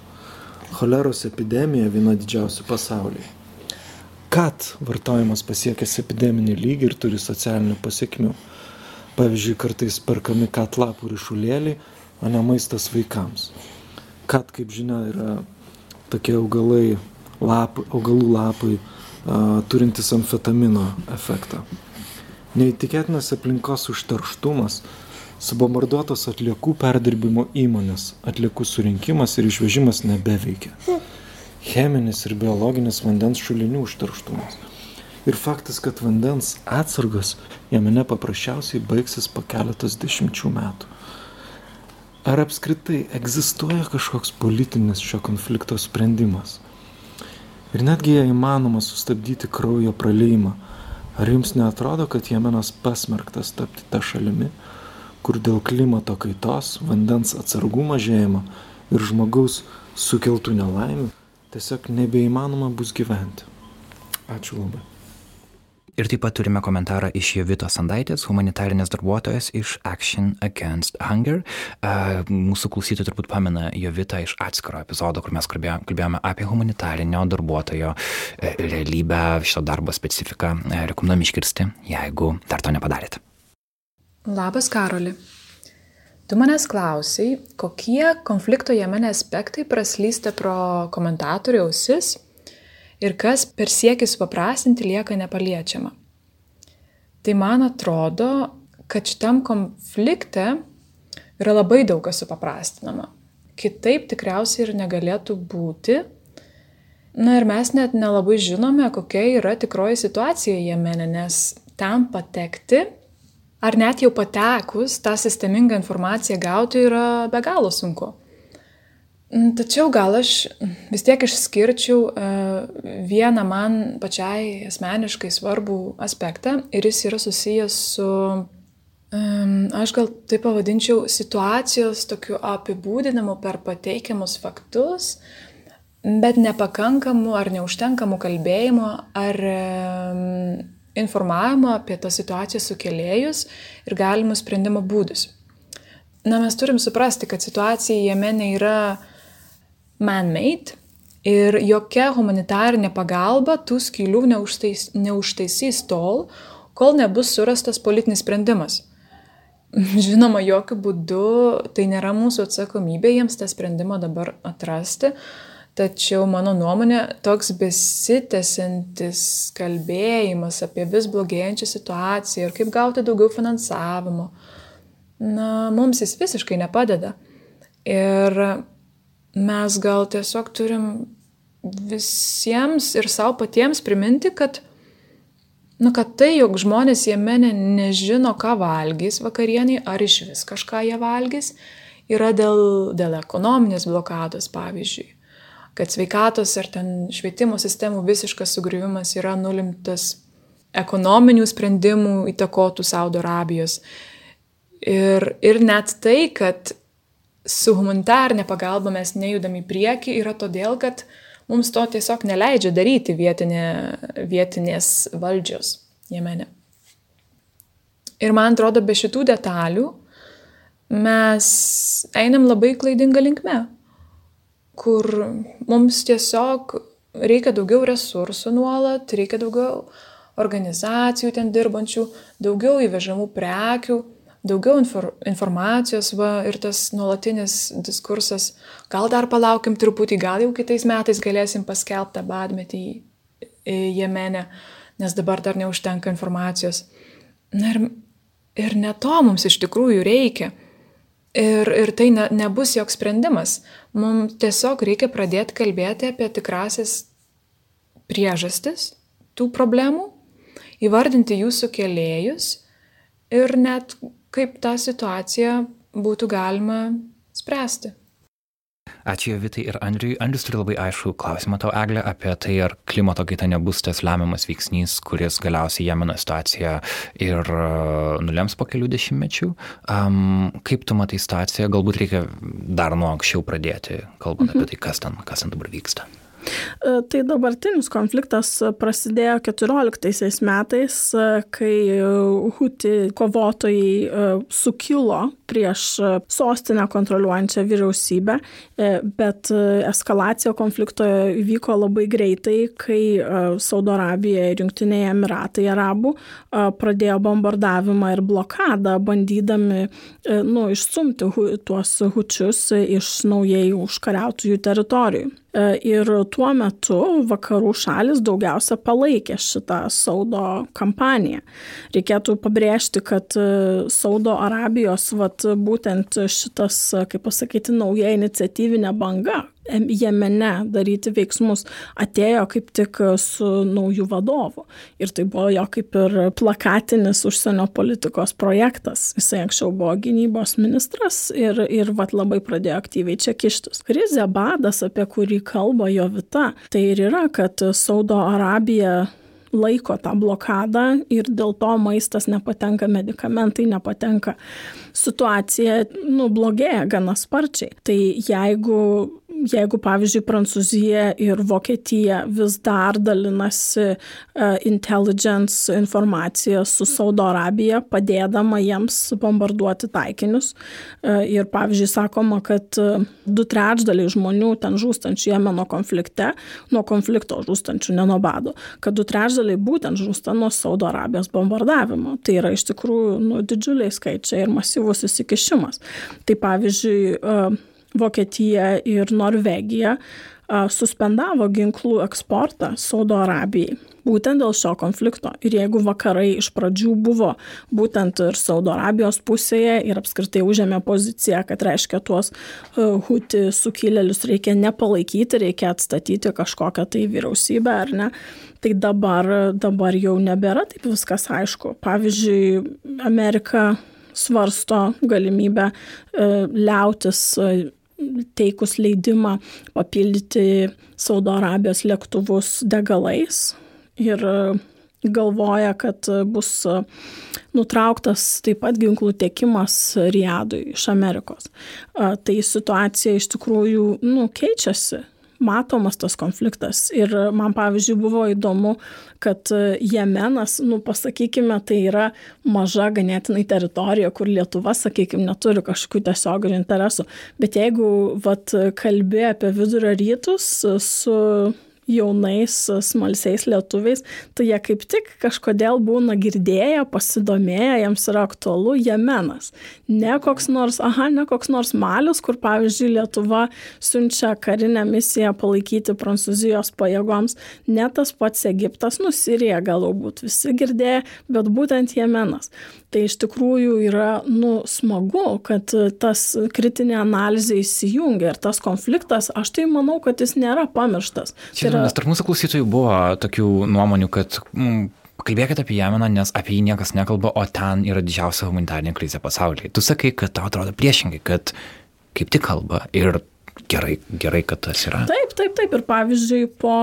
Choleros epidemija viena didžiausių pasaulyje. Kad vartojimas pasiekęs epideminį lygį ir turi socialinių pasiekmių. Pavyzdžiui, kartais perkami kat lapų ryšulėliai, o ne maistas vaikams. Kat, kaip žinia, yra tokie augalai, lap, augalų lapai, turintis amfetamino efektą. Neįtikėtinas aplinkos užterštumas, subombarduotos atliekų perdirbimo įmonės, atliekų surinkimas ir išvežimas nebeveikia. Cheminis ir biologinis vandens šulinių užterštumas. Ir faktas, kad vandens atsargos jame nepaprasčiausiai baigsis po keletos dešimčių metų. Ar apskritai egzistuoja kažkoks politinis šio konflikto sprendimas? Ir netgi jei įmanoma sustabdyti kraujo praleimą, ar jums netrodo, kad Jemenas pasmerktas tapti tą šalimi, kur dėl klimato kaitos, vandens atsargų mažėjimo ir žmogaus sukeltų nelaimių tiesiog nebeįmanoma bus gyventi. Ačiū labai. Ir taip pat turime komentarą iš Jovitos Sandaitės, humanitarinės darbuotojas iš Action Against Hunger. Mūsų klausytojai turbūt pamena Jovitą iš atskiro epizodo, kur mes kalbėjome apie humanitarinio darbuotojo e, realybę, šito darbo specifiką. E, rekomenduojam iškirsti, jeigu dar to nepadarėte. Labas, Karoli. Tu manęs klausai, kokie konflikto Jemene aspektai praslysta pro komentatorių ausis ir kas per siekį supaprastinti lieka nepaliečiama. Tai man atrodo, kad šitam konflikte yra labai daug kas supaprastinama. Kitaip tikriausiai ir negalėtų būti. Na ir mes net nelabai žinome, kokia yra tikroji situacija Jemene, nes ten patekti, ar net jau patekus, tą sistemingą informaciją gauti yra be galo sunku. Mm, tačiau gal aš vis tiek išskirčiau e, vieną man pačiai asmeniškai svarbų aspektą ir jis yra susijęs su, aš gal taip pavadinčiau, situacijos tokiu apibūdinimu per pateikiamus faktus, bet nepakankamu ar neužtenkamu kalbėjimu ar informavimo apie tą situaciją sukėlėjus ir galimus sprendimo būdus. Na, mes turim suprasti, kad situacija Jemene yra man-made ir jokia humanitarinė pagalba tų skylių neužtais, neužtaisys tol, kol nebus surastas politinis sprendimas. *laughs* Žinoma, jokių būdų tai nėra mūsų atsakomybė jiems tą sprendimą dabar atrasti, tačiau mano nuomonė toks besitęsiantis kalbėjimas apie vis blogėjančią situaciją ir kaip gauti daugiau finansavimo, na, mums jis visiškai nepadeda. Ir mes gal tiesiog turim visiems ir savo patiems priminti, kad, nu, kad tai, jog žmonės jame ne, nežino, ką valgys vakarieniai, ar iš vis kažką jie valgys, yra dėl, dėl ekonominės blokados, pavyzdžiui. Kad sveikatos ar ten švietimo sistemų visiškas sugriuvimas yra nulimtas ekonominių sprendimų įtakotų Saudo Arabijos. Ir, ir net tai, kad su humanitarnė pagalba mes nejudam į priekį yra todėl, kad mums to tiesiog neleidžia daryti vietinė, vietinės valdžios Jemene. Ir man atrodo, be šitų detalių mes einam labai klaidingą linkmę, kur mums tiesiog reikia daugiau resursų nuolat, reikia daugiau organizacijų ten dirbančių, daugiau įvežamų prekių, daugiau infor, informacijos va, ir tas nuolatinis diskursas, gal dar palaukim truputį, gal jau kitais metais galėsim paskelbtą badmetį Jemenę, nes dabar dar neužtenka informacijos. Na ir, ir ne to mums iš tikrųjų reikia. Ir, ir tai ne, nebus joks sprendimas. Mums tiesiog reikia pradėti kalbėti apie tikrasis priežastis tų problemų, įvardinti jų sukėlėjus ir net kaip tą situaciją būtų galima spręsti. Ačiū Vitai ir Andriui. Andrius turi labai aišku klausimą tau, Eglė, apie tai, ar klimato kaita nebus tas lemiamas veiksnys, kuris galiausiai Jemeno situaciją ir uh, nulems po kelių dešimtmečių. Um, kaip tu matai situaciją, galbūt reikia dar nuo anksčiau pradėti, kalbant mhm. apie tai, kas ten, kas ten dabar vyksta. E, tai dabartinis konfliktas prasidėjo 14 metais, e, kai Huti kovotojai e, sukilo prieš sostinę kontroliuojančią vyriausybę, bet eskalacija konflikto įvyko labai greitai, kai Saudo Arabija ir Junktiniai Emiratai Arabų pradėjo bombardavimą ir blokadą, bandydami nu, išstumti tuos hučius iš naujai užkariautųjų teritorijų. E, ir tuo metu vakarų šalis daugiausia palaikė šitą Saudo kampaniją. Reikėtų pabrėžti, kad e, Saudo Arabijos vat, būtent šitas, kaip pasakyti, nauja iniciatyvinė banga, Jemene daryti veiksmus atėjo kaip tik su nauju vadovu. Ir tai buvo jo kaip ir plakatinis užsienio politikos projektas. Jisai anksčiau buvo gynybos ministras ir, ir vat labai pradėjo aktyviai čia kištis. Krizė badas, apie kurį kalba jo vita, tai ir yra, kad Saudo Arabija laiko tą blokadą ir dėl to maistas nepatenka, medikamentai nepatenka. Situacija nu, blogėja gana sparčiai. Tai jeigu jeigu, pavyzdžiui, Prancūzija ir Vokietija vis dar dalinasi uh, intelligence informaciją su Saudo Arabija, padėdama jiems bombarduoti taikinius. Uh, ir, pavyzdžiui, sakoma, kad uh, du trečdaliai žmonių ten žūstančių Jemeno konflikte, nuo konflikto žūstančių, ne nuo bado, kad du trečdaliai būtent žūsta nuo Saudo Arabijos bombardavimo. Tai yra iš tikrųjų nu, didžiuliai skaičiai ir masyvus įsikišimas. Tai pavyzdžiui, Vokietija ir Norvegija suspendavo ginklų eksportą Saudo Arabijai. Būtent dėl šio konflikto. Ir jeigu vakarai iš pradžių buvo būtent ir Saudo Arabijos pusėje ir apskritai užėmė poziciją, kad reiškia tuos huti sukilėlius reikia nepalaikyti, reikia atstatyti kažkokią tai vyriausybę ar ne, tai dabar, dabar jau nebėra taip viskas aišku. Pavyzdžiui, Amerika svarsto galimybę liautis teikus leidimą papildyti Saudo Arabijos lėktuvus degalais ir e, galvoja, kad bus e, nutrauktas taip pat ginklų tiekimas Riadui iš Amerikos. E, tai situacija iš tikrųjų nu, keičiasi matomas tas konfliktas. Ir man, pavyzdžiui, buvo įdomu, kad Jemenas, nu, pasakykime, tai yra maža ganėtinai teritorija, kur Lietuva, sakykime, neturi kažkokių tiesioginių interesų. Bet jeigu, vat, kalbė apie vidurio rytus su jaunais smalsiais lietuviais, tai jie kaip tik kažkodėl būna girdėję, pasidomėję, jiems yra aktualu Jemenas. Ne koks nors, aha, ne koks nors Malius, kur pavyzdžiui Lietuva siunčia karinę misiją palaikyti Prancūzijos pajėgoms, ne tas pats Egiptas, nu Sirija galbūt visi girdėję, bet būtent Jemenas. Tai iš tikrųjų yra nu, smagu, kad tas kritinė analizė įsijungia ir tas konfliktas, aš tai manau, kad jis nėra pamirštas. Čia yra... Nes tarp mūsų klausytojų buvo tokių nuomonių, kad mm, kalbėkite apie Jemeną, nes apie jį niekas nekalba, o ten yra didžiausia humanitarinė krizė pasaulyje. Tu sakai, kad tau atrodo priešingai, kad kaip tik kalba ir gerai, gerai, kad tas yra. Taip, taip, taip. Ir pavyzdžiui, po,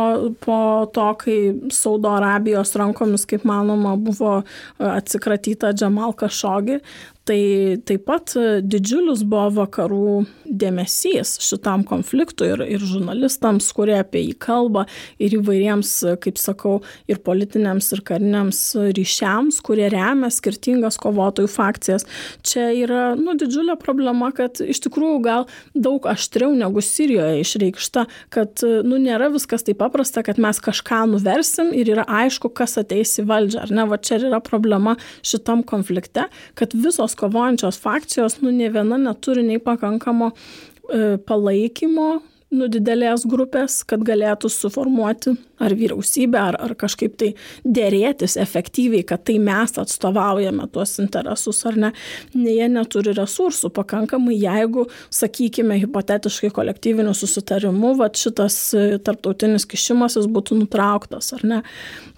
po to, kai Saudo Arabijos rankomis, kaip manoma, buvo atsikratyta Džamal Kašogi, Tai taip pat didžiulis buvo vakarų dėmesys šitam konfliktui ir, ir žurnalistams, kurie apie jį kalba, ir įvairiems, kaip sakau, ir politiniams, ir kariniams ryšiams, kurie remia skirtingas kovotojų fakcijas. Čia yra nu, didžiulė problema, kad iš tikrųjų gal daug aštriau negu Sirijoje išreikšta, kad nu, nėra viskas taip paprasta, kad mes kažką nuversim ir yra aišku, kas ateis į valdžią. Ar ne, va čia yra problema šitam konflikte, kad visos kovojančios fakcijos, nu, ne viena neturi nei pakankamo e, palaikymo nu, didelės grupės, kad galėtų suformuoti ar vyriausybę, ar, ar kažkaip tai dėrėtis efektyviai, kad tai mes atstovaujame tuos interesus ar ne. ne jie neturi resursų pakankamai, jeigu, sakykime, hipotetiškai kolektyviniu susitarimu, va šitas tarptautinis kišimasis būtų nutrauktas ar ne.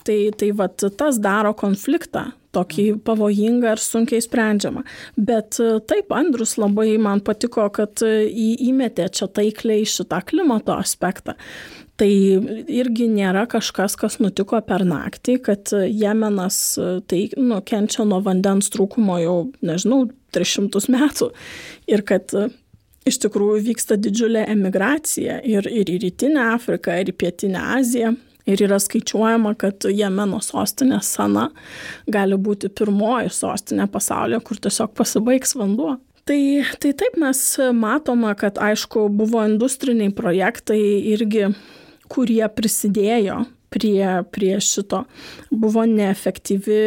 Tai, tai va tas daro konfliktą tokį pavojingą ir sunkiai sprendžiamą. Bet e, taip, Andrius labai man patiko, kad e, į, įmetė čia taikliai šitą klimato aspektą. Tai irgi nėra kažkas, kas nutiko per naktį, kad Jemenas e, tai, nu, kenčia nuo vandens trūkumo jau, nežinau, 300 metų. Ir kad iš tikrųjų vyksta didžiulė emigracija ir, ir į Rytinę Afriką, ir į Pietinę Aziją. Ir yra skaičiuojama, kad Jemeno sostinė Sana gali būti pirmoji sostinė pasaulyje, kur tiesiog pasibaigs vanduo. Tai, tai taip mes matome, kad aišku buvo industriniai projektai irgi, kurie prisidėjo prie, prie šito. Buvo neefektyvi,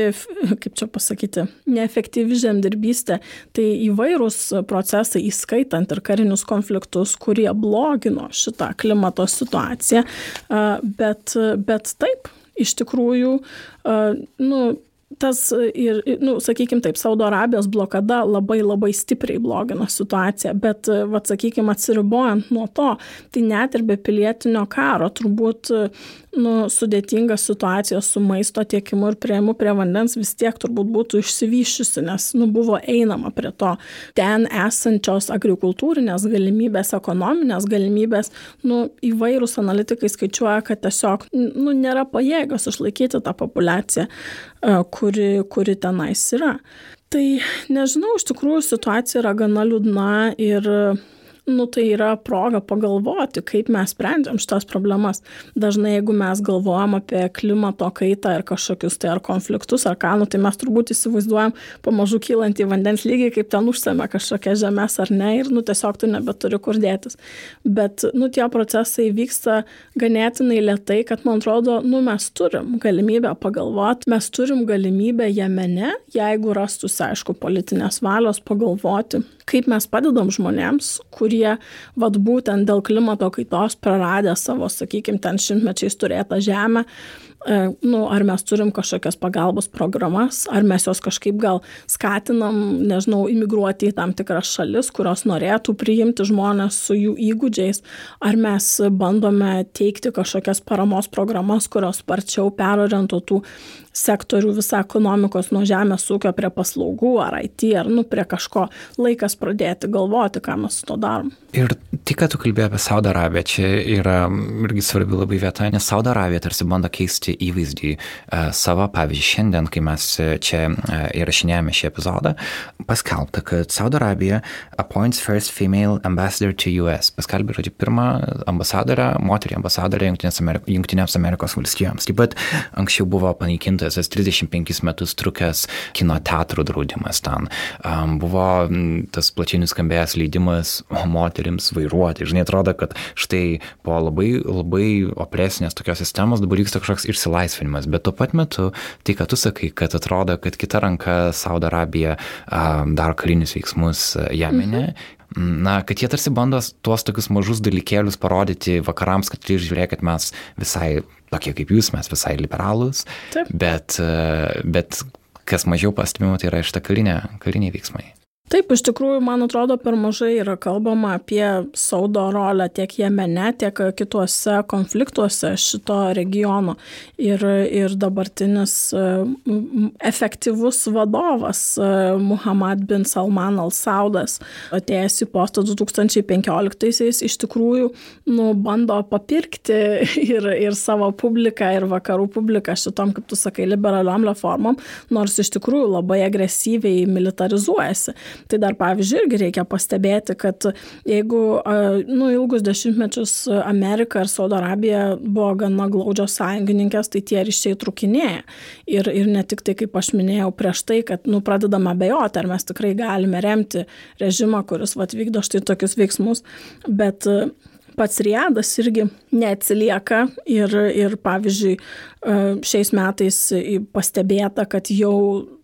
kaip čia pasakyti, neefektyvi žemdirbystė. Tai įvairūs procesai, įskaitant ir karinius konfliktus, kurie blogino šitą klimato situaciją. Bet, bet taip, iš tikrųjų, nu, tas ir, nu, sakykime taip, Saudo Arabijos blokada labai labai stipriai blogino situaciją, bet, va, sakykime, atsiribojant nuo to, tai net ir be pilietinio karo turbūt nu, sudėtinga situacija su maisto tiekimu ir prieimu prie vandens vis tiek turbūt būtų išsivyščiusi, nes nu, buvo einama prie to. Ten esančios agrikultūrinės galimybės, ekonominės galimybės, nu, įvairūs analitikai skaičiuoja, kad tiesiog nu, nėra pajėgos išlaikyti tą populaciją, e, kuri, kuri tenais yra. Tai nežinau, iš tikrųjų situacija yra gana liūdna ir nu, tai yra proga pagalvoti, kaip mes sprendžiam šitas problemas. Dažnai, jeigu mes galvojam apie klimato kaitą ir kažkokius tai ar konfliktus, ar ką, nu, tai mes turbūt įsivaizduojam pamažu kylantį vandens lygį, kaip ten užsame kažkokia žemės ar ne, ir nu, tiesiog tu nebeturi kur dėtis. Bet nu, tie procesai vyksta ganėtinai lietai, kad man atrodo, nu, mes turim galimybę pagalvoti, mes turim galimybę jame jeigu rastųsi, aišku, politinės valios pagalvoti, kaip mes padedam žmonėms, kurie vat būtent dėl klimato kaitos praradę savo, sakykime, ten šimtmečiais turėtą žemę, e, nu, ar mes turim kažkokias pagalbos programas, ar mes juos kažkaip gal skatinam, nežinau, imigruoti į tam tikras šalis, kurios norėtų priimti žmonės su jų įgūdžiais, ar mes bandome teikti kažkokias paramos programas, kurios sparčiau perorientuotų sektorių visą ekonomikos nuo žemės ūkio prie paslaugų ar IT ar nu, prie kažko laikas pradėti galvoti, ką mes su to darom. Ir tik, kad tu kalbėjai apie Saudo Arabiją, čia yra irgi svarbi labai vieta, nes Saudo Arabija tarsi bando keisti įvaizdį uh, savo. Pavyzdžiui, šiandien, kai mes čia uh, įrašinėjame šį epizodą, paskelbta, kad Saudo Arabija appoints first female ambassador to US. Paskelbė, žodžiu, pirmą ambasadorę, moterį ambasadorę Junktinėms Amerikos valstijoms. Taip pat anksčiau buvo panaikinta tas 35 metus trukęs kino teatrų draudimas ten. Um, buvo tas plačiai nuskambėjęs leidimas moterims vairuoti. Žinai, atrodo, kad štai po labai, labai opresinės tokios sistemos dabar vyksta kažkoks išsilaisvinimas, bet tuo pat metu tai, kad tu sakai, kad atrodo, kad kita ranka Saudo Arabija um, daro karinius veiksmus Jemene, mhm na, kad jie tarsi bando tuos tokius mažus dalykėlius parodyti vakarams, kad tai žiūrėkit, mes visai tokie kaip jūs, mes visai liberalūs, Taip. bet, bet kas mažiau pastebima, tai yra iš ta karinė, kariniai veiksmai. Taip, iš tikrųjų, man atrodo, per mažai yra kalbama apie Saudo rolę tiek Jemene, tiek kituose konfliktuose šito regiono. Ir, ir dabartinis efektyvus vadovas Muhammad bin Salman al-Saudas, atėjęs į postą 2015-aisiais, iš tikrųjų nu, bando papirkti *laughs* ir, ir savo publiką, ir vakarų publiką šitom, kaip tu sakai, liberaliom reformom, nors iš tikrųjų labai agresyviai militarizuojasi. Tai dar pavyzdžiui irgi reikia pastebėti, kad jeigu nu, ilgus dešimtmečius Amerika ir Saudo Arabija buvo gana glaudžios sąjungininkės, tai tie ryšiai trukinėja. Ir, ir ne tik tai, kaip aš minėjau prieš tai, kad nu, pradedame abejoti, ar mes tikrai galime remti režimą, kuris vat, vykdo štai tokius veiksmus, bet pats Riadas irgi neatsilieka ir, ir pavyzdžiui, šiais metais pastebėta, kad jau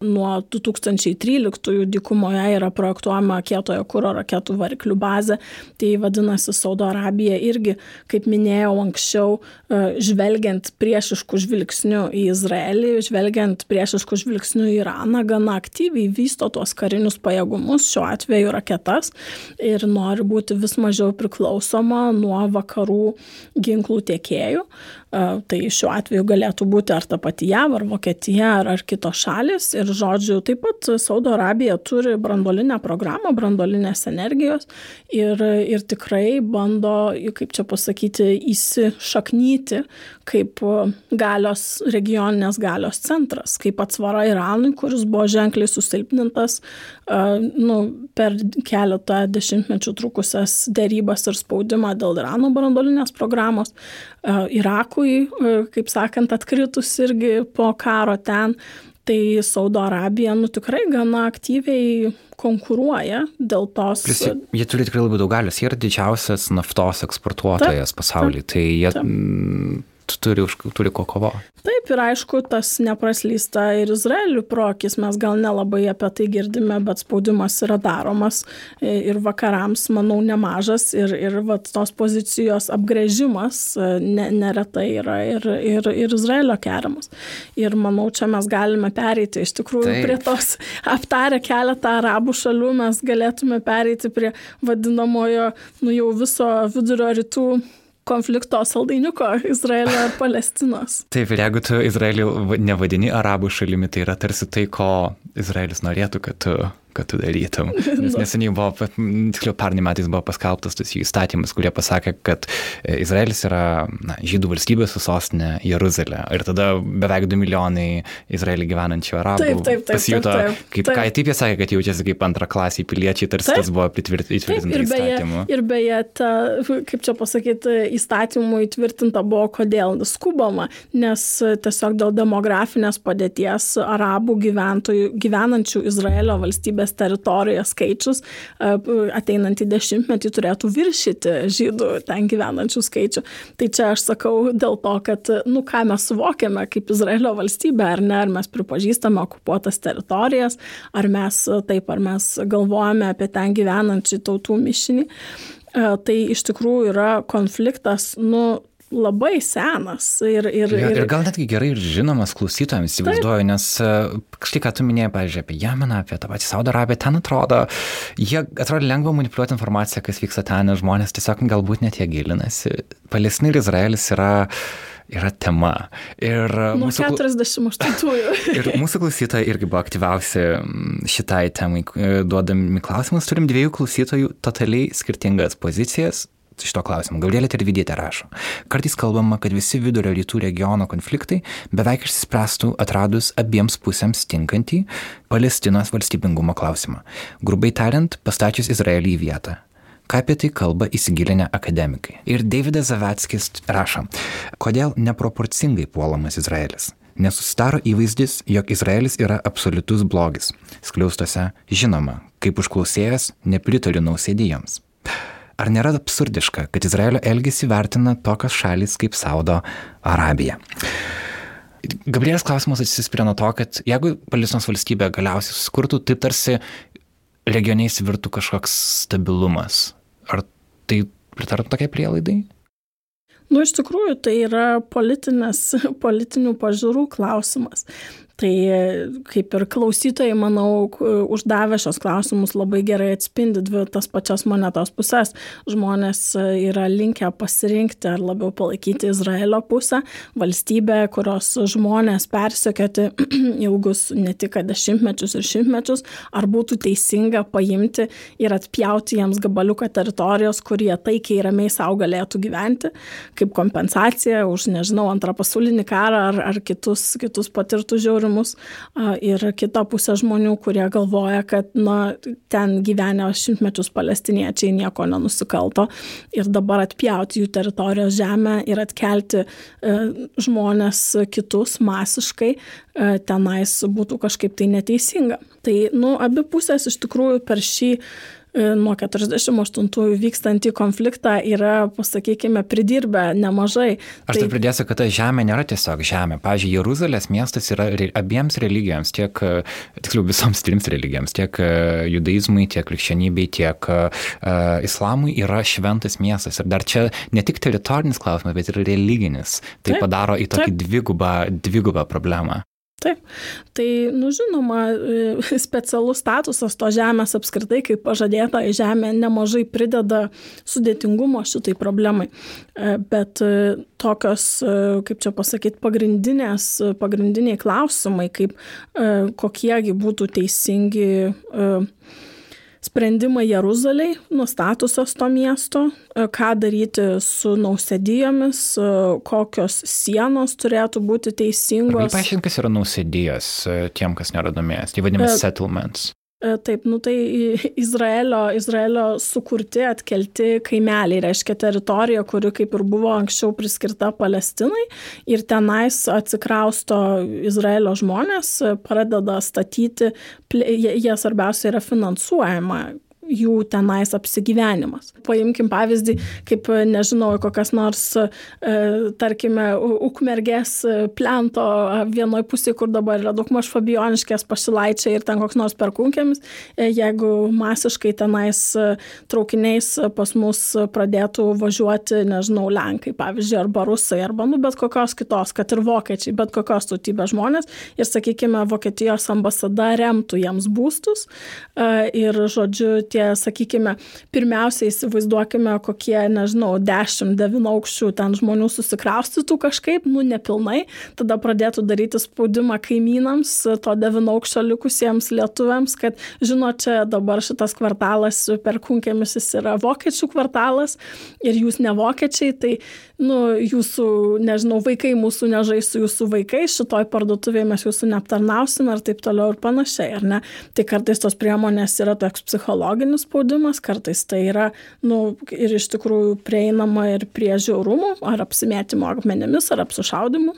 nuo 2013 dykumoje yra projektuojama kietojo kūro raketų variklių bazė. Tai vadinasi, Saudo Arabija irgi, kaip minėjau anksčiau, e, žvelgiant priešiškų žvilgsnių į Izraelį, žvelgiant priešiškų žvilgsnių į Iraną, gana aktyviai vysto tuos karinius pajėgumus, šiuo atveju raketas, ir nori būti vis mažiau priklausoma nuo vakarų ginklų tiekėjų. Tai šiuo atveju galėtų būti ar ta pati JAV, ar Vokietija, ar, ar kitos šalis. Ir žodžiu, taip pat Saudo Arabija turi brandolinę programą, brandolinės energijos ir, ir tikrai bando, kaip čia pasakyti, įsišaknyti kaip galios, regioninės galios centras, kaip atsvara Iranui, kuris buvo ženkliai susilpnintas nu, per keletą dešimtmečių trukusias dėrybas ir spaudimą dėl Irano brandolinės programos. Irakui, kaip sakant, atkritus irgi po karo ten, tai Saudo Arabija nu, tikrai gana aktyviai konkuruoja dėl tos. Plius, jie turi tikrai labai daug galios, jie yra didžiausias naftos eksportuotojas pasaulyje, tai jie taip. M, turi, turi ko kovoti. Taip, ir aišku, tas nepraslysta ir Izraelių prokis, mes gal nelabai apie tai girdime, bet spaudimas yra daromas ir vakarams, manau, nemažas ir, ir vat, tos pozicijos apgrėžimas ne, neretai yra ir, ir, ir Izraelio keriamas. Ir manau, čia mes galime pereiti iš tikrųjų Taip. prie tos, aptarę keletą arabų šalių, mes galėtume pereiti prie vadinamojo, nu jau viso vidurio rytų konflikto saldainiuko Izraelio ir Palestinos. Taip, ir jeigu tu Izraelį nevadini arabų šalimi, tai yra tarsi tai, ko Izraelis norėtų, kad tu kad tu darytum. *laughs* Nes neseniai buvo, tiksliau, pernai metais buvo paskelbtas tas įstatymas, kurie pasakė, kad e, Izraelis yra na, žydų valstybė su sostinė Jeruzalė. Ir tada beveik 2 milijonai Izraelį gyvenančių arabų taip, taip, taip, pasijuto, taip, taip, kaip, ką taip jie sakė, kad jaučiasi kaip antra klasiai piliečiai, tarsi taip, tas buvo įtvirtinta įstatymu. Ir beje, ta, kaip čia pasakyti, įstatymų įtvirtinta buvo kodėl skubama, nes tiesiog dėl demografinės padėties arabų gyventojų, gyvenančių Izraelio valstybės valstybės teritorijos skaičius ateinantį dešimtmetį turėtų viršyti žydų ten gyvenančių skaičių. Tai čia aš sakau dėl to, kad, nu, ką mes suvokiame kaip Izraelio valstybė, ar ne, ar mes pripažįstame okupuotas teritorijas, ar mes taip, ar mes galvojame apie ten gyvenančių tautų mišinį. Tai iš tikrųjų yra konfliktas, nu, labai senas. Ir, ir, ir, ir gal netgi gerai ir žinomas klausytojams, įsivaizduoju, nes e, štai ką tu minėjai, pavyzdžiui, apie Jemeną, apie tą patį Saudo Arabiją, ten atrodo, jie atrodo lengva manipuliuoti informaciją, kas vyksta ten, žmonės tiesiog galbūt net jie gilinasi. Palestina ir Izraelis yra yra tema. Ir Nuo mūsų, 48-ųjų. *laughs* ir mūsų klausytojai irgi buvo aktyviausi šitai temai e, duodami klausimus. Turim dviejų klausytojų totaliai skirtingas pozicijas šito klausimo. Gabrielė Tervidietė rašo. Kartais kalbama, kad visi vidurio rytų regiono konfliktai beveik išsispręstų atradus abiems pusėms tinkantį Palestinos valstybingumo klausimą. Grubai tariant, pastačius Izraelį į vietą. Ką apie tai kalba įsigilinę akademikai. Ir Davidas Zavetskis rašo, kodėl neproporcingai puolamas Izraelis. Nesusidaro įvaizdis, jog Izraelis yra absoliutus blogis. Skliaustose žinoma, kaip užklausėjęs, nepritariu nausėdijams. Ar nėra absurdiška, kad Izraelio elgesį vertina tokios šalis kaip Saudo Arabija? Gabrielės klausimas atsispiria nuo to, kad jeigu Palestinos valstybė galiausiai susikurtų, taip tarsi regioniai įsivirtų kažkoks stabilumas. Ar tai pritartų tokiai prielaidai? Nu, iš tikrųjų, tai yra politinių pažiūrų klausimas. Tai kaip ir klausytojai, manau, uždavę šios klausimus labai gerai atspindi dvi tas pačias monetos pusės. Žmonės yra linkę pasirinkti ar labiau palaikyti Izraelio pusę, valstybę, kurios žmonės persekioti *clears throat* ilgus ne tik dešimtmečius ir šimtmečius, ar būtų teisinga paimti ir atpjauti jiems gabaliuką teritorijos, kurie taikiai ramiai savo galėtų gyventi, kaip kompensacija už, nežinau, antrą pasaulinį karą ar, ar kitus, kitus patirtus žiaurimus tyrimus ir kita pusė žmonių, kurie galvoja, kad na, ten gyvenę šimtmečius palestiniečiai nieko nenusikalto ir dabar atpjauti jų teritorijos žemę ir atkelti e, žmonės kitus masiškai e, tenais būtų kažkaip tai neteisinga. Tai, nu, abi pusės iš tikrųjų per šį E, nuo 48 vykstantį konfliktą yra, pasakykime, pridirbę nemažai. Aš tai pridėsiu, kad ta žemė nėra tiesiog žemė. Pavyzdžiui, Jeruzalės miestas yra abiems religijoms, tiek, e, tiksliau, visoms trims religijoms, tiek e, judaizmui, tiek krikščionybei, tiek uh, islamui yra šventas miestas. Ir dar čia ne tik teritorinis klausimas, bet ir religinis. Tai taip, padaro į tokį taip. dvigubą, dvigubą problemą. Taip, tai, nu žinoma, e, *laughs* specialus statusas to žemės apskritai, kaip pažadėta žemė, nemažai prideda sudėtingumo šitai problemai. E, bet e, tokios, kaip čia pasakyti, pagrindinės, pagrindiniai klausimai, kaip kokiegi būtų teisingi sprendimai Jeruzaliai, nustatusas to miesto, e, ką daryti su nausėdijomis, e, kokios sienos turėtų būti teisingos. Paaiškink, kas yra nausėdijos e, tiem, kas nėra domėjęs. Tai vadinasi settlements. E, taip, nu tai Izraelio, Izraelio sukurti, atkelti kaimeliai, reiškia teritorija, kuri kaip ir buvo anksčiau priskirta Palestinai ir tenais atsikrausto Izraelio žmonės, pradeda statyti, jie svarbiausia yra finansuojama jų tenais apsigyvenimas. Paimkim pavyzdį, kaip, nežinau, kokias nors, e, tarkime, ukmergės plento vienoje pusėje, kur dabar yra daug maž fabioniškės pasilaičiai ir ten koks nors perkunkėmis, e, jeigu masiškai tenais e, traukiniais pas mus pradėtų važiuoti, nežinau, Lenkai, pavyzdžiui, arba Rusai, arba, nu, bet kokios kitos, kad ir vokiečiai, bet kokios tautybės žmonės ir, sakykime, Vokietijos ambasada remtų jiems būstus ir, žodžiu, tie tie, sakykime, pirmiausia įsivaizduokime, kokie, nežinau, 10-9 aukščių ten žmonių susikraustytų kažkaip, nu nepilnai, tada pradėtų daryti spaudimą kaimynams, to 9 aukščio likusiems lietuviams, kad, žinot, čia dabar šitas kvartalas per kunkėmis jis yra vokiečių kvartalas ir jūs ne vokiečiai, tai, nu, jūsų, nežinau, vaikai mūsų nežais su jūsų vaikais, šitoj parduotuvėje mes jūsų neaptarnausim ir taip toliau ir panašiai, ar ne? Tai kartais tos priemonės yra toks psichologinis psichologinis spaudimas, kartais tai yra nu, ir iš tikrųjų prieinama ir prie žiaurumų, ar apsimėtimo akmenėmis, ar apsišaudimų.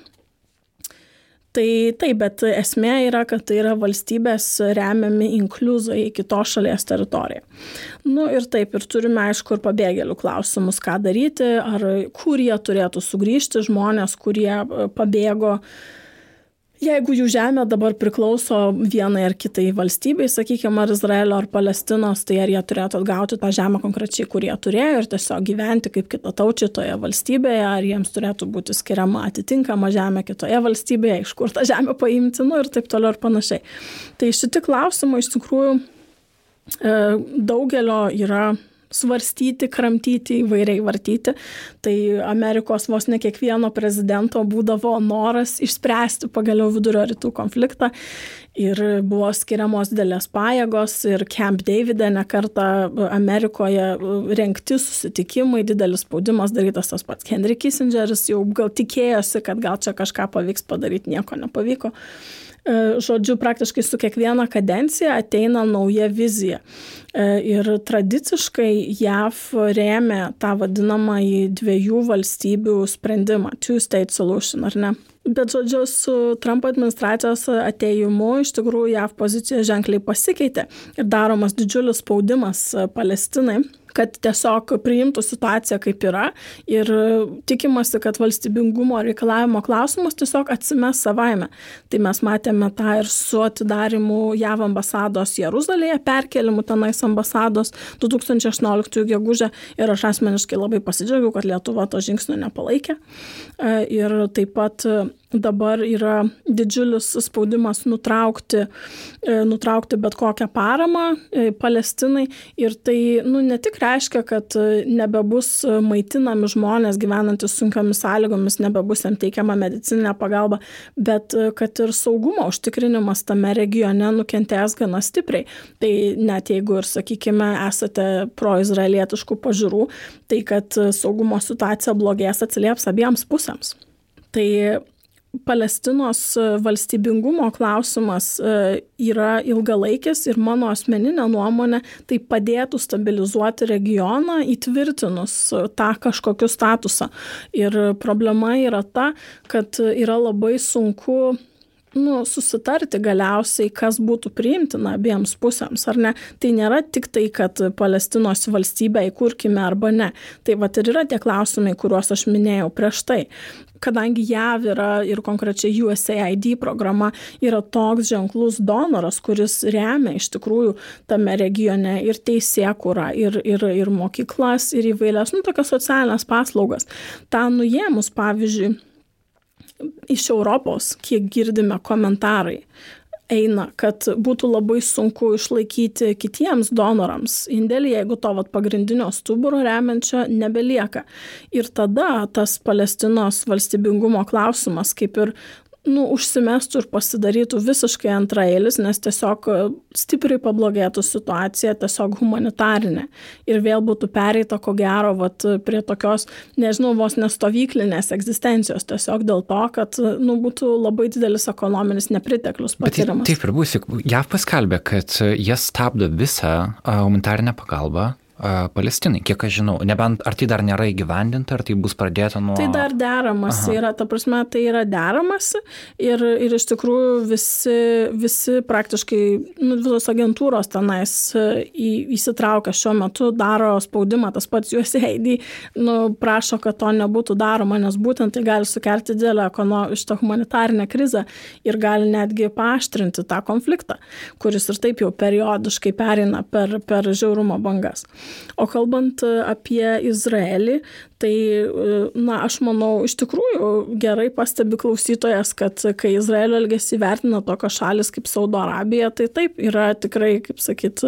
Tai taip, bet esmė yra, kad tai yra valstybės remiami inkliuzai į kitos šalies teritoriją. Nu ir taip, ir turime aišku ir pabėgėlių klausimus, ką daryti, ar kur jie turėtų sugrįžti, žmonės, kurie pabėgo uh, jeigu jų žemė dabar priklauso vienai ar kitai valstybei, sakykime, ar Izraelio ar Palestinos, tai ar jie turėtų atgauti tą žemę konkrečiai, kur jie turėjo ir tiesiog gyventi kaip kita taučiai toje valstybėje, ar jiems turėtų būti skiriama atitinkama žemė kitoje valstybėje, iš kur tą žemę paimti, nu ir taip toliau ir panašiai. Tai šitie klausimai iš tikrųjų e, daugelio yra svarstyti, kramtyti, įvairiai vartyti. Tai Amerikos vos ne kiekvieno prezidento būdavo noras išspręsti pagaliau vidurio rytų konfliktą ir buvo skiriamos didelės pajėgos ir Camp Davide nekarta Amerikoje renkti susitikimai, didelis spaudimas darytas tas pats Henry Kissingeris jau gal tikėjosi, kad gal čia kažką pavyks padaryti, nieko nepavyko. E, žodžiu, praktiškai su kiekviena kadencija ateina nauja vizija. E, ir tradiciškai JAV rėmė tą vadinamąjį dviejų valstybių sprendimą, two state solution, ar ne? Bet, žodžiu, su Trumpo administracijos ateimu iš tikrųjų JAV pozicija ženkliai pasikeitė ir daromas didžiulis spaudimas Palestinai kad tiesiog priimtų situaciją kaip yra ir tikimasi, kad valstybingumo reikalavimo klausimus tiesiog atsimes savaime. Tai mes matėme tą ir su atidarimu JAV ambasados Jeruzalėje, perkelimu tenais ambasados 2018 gegužę ir aš asmeniškai labai pasidžiaugiau, kad Lietuva to žingsnio nepalaikė. Ir taip pat dabar yra didžiulis spaudimas nutraukti, e, nutraukti bet kokią paramą e, Palestinai ir tai nu, ne tik reiškia, kad e, nebebus maitinami žmonės gyvenantis sunkiomis sąlygomis, nebebus jam teikiama medicinė pagalba, bet kad ir saugumo užtikrinimas tame regione nukentės gana stipriai. Tai net jeigu ir, sakykime, esate proizraelietiškų pažiūrų, tai kad saugumo situacija blogės atsilieps abiems pusėms. Tai Palestinos e, valstybingumo klausimas e, yra ilgalaikis ir mano asmeninė nuomonė tai padėtų stabilizuoti regioną įtvirtinus e, tą kažkokiu statusą. Ir problema yra ta, kad yra labai sunku nu, susitarti galiausiai, kas būtų priimtina abiems pusėms, ar ne. Tai nėra tik tai, kad Palestinos valstybę įkurkime arba ne. Tai va ir yra tie klausimai, kuriuos aš minėjau prieš tai kadangi JAV yra ir konkrečiai USAID programa yra toks ženklus donoras, kuris remia iš tikrųjų tame regione ir teisėkurą, ir, ir, ir mokyklas, ir įvairias, nu, tokias socialinės paslaugas. Ta nuėmus, pavyzdžiui, iš Europos, kiek girdime komentarai eina, kad būtų labai sunku išlaikyti kitiems donorams indėlį, jeigu to vat, pagrindinio stuburo remiančio nebelieka. Ir tada tas Palestinos valstybingumo klausimas kaip ir nu, užsimestų ir pasidarytų visiškai antraeilis, nes tiesiog e, stipriai pablogėtų situacija, tiesiog humanitarinė. Ir vėl būtų pereita, ko gero, vat, prie tokios, nežinau, vos nestovyklinės egzistencijos, tiesiog dėl to, kad nu, būtų labai didelis ekonominis nepriteklius patiriamas. Bet taip ir bus, JAV paskelbė, kad jie stabdo visą humanitarinę pagalbą Palestinai, kiek aš žinau. Nebent ar tai dar nėra įgyvendinta, ar tai bus pradėta nuo... Tai dar deramasi Aha. yra, ta prasme, tai yra deramasi ir, ir iš tikrųjų visi, visi praktiškai, nu, visos agentūros tenais e, į, įsitraukia šiuo metu, daro spaudimą, tas pats USAID, nu, prašo, kad to nebūtų daroma, nes būtent tai gali sukelti didelę šitą humanitarinę krizę ir gali netgi paaštrinti tą konfliktą, kuris ir taip jau periodiškai perina per, per žiaurumo bangas. O kalbant e, apie Izraelį, tai, e, na, aš manau, iš tikrųjų gerai pastebi klausytojas, kad kai Izraelio elgesį vertina tokios šalis kaip Saudo Arabija, tai taip yra tikrai, kaip sakyt,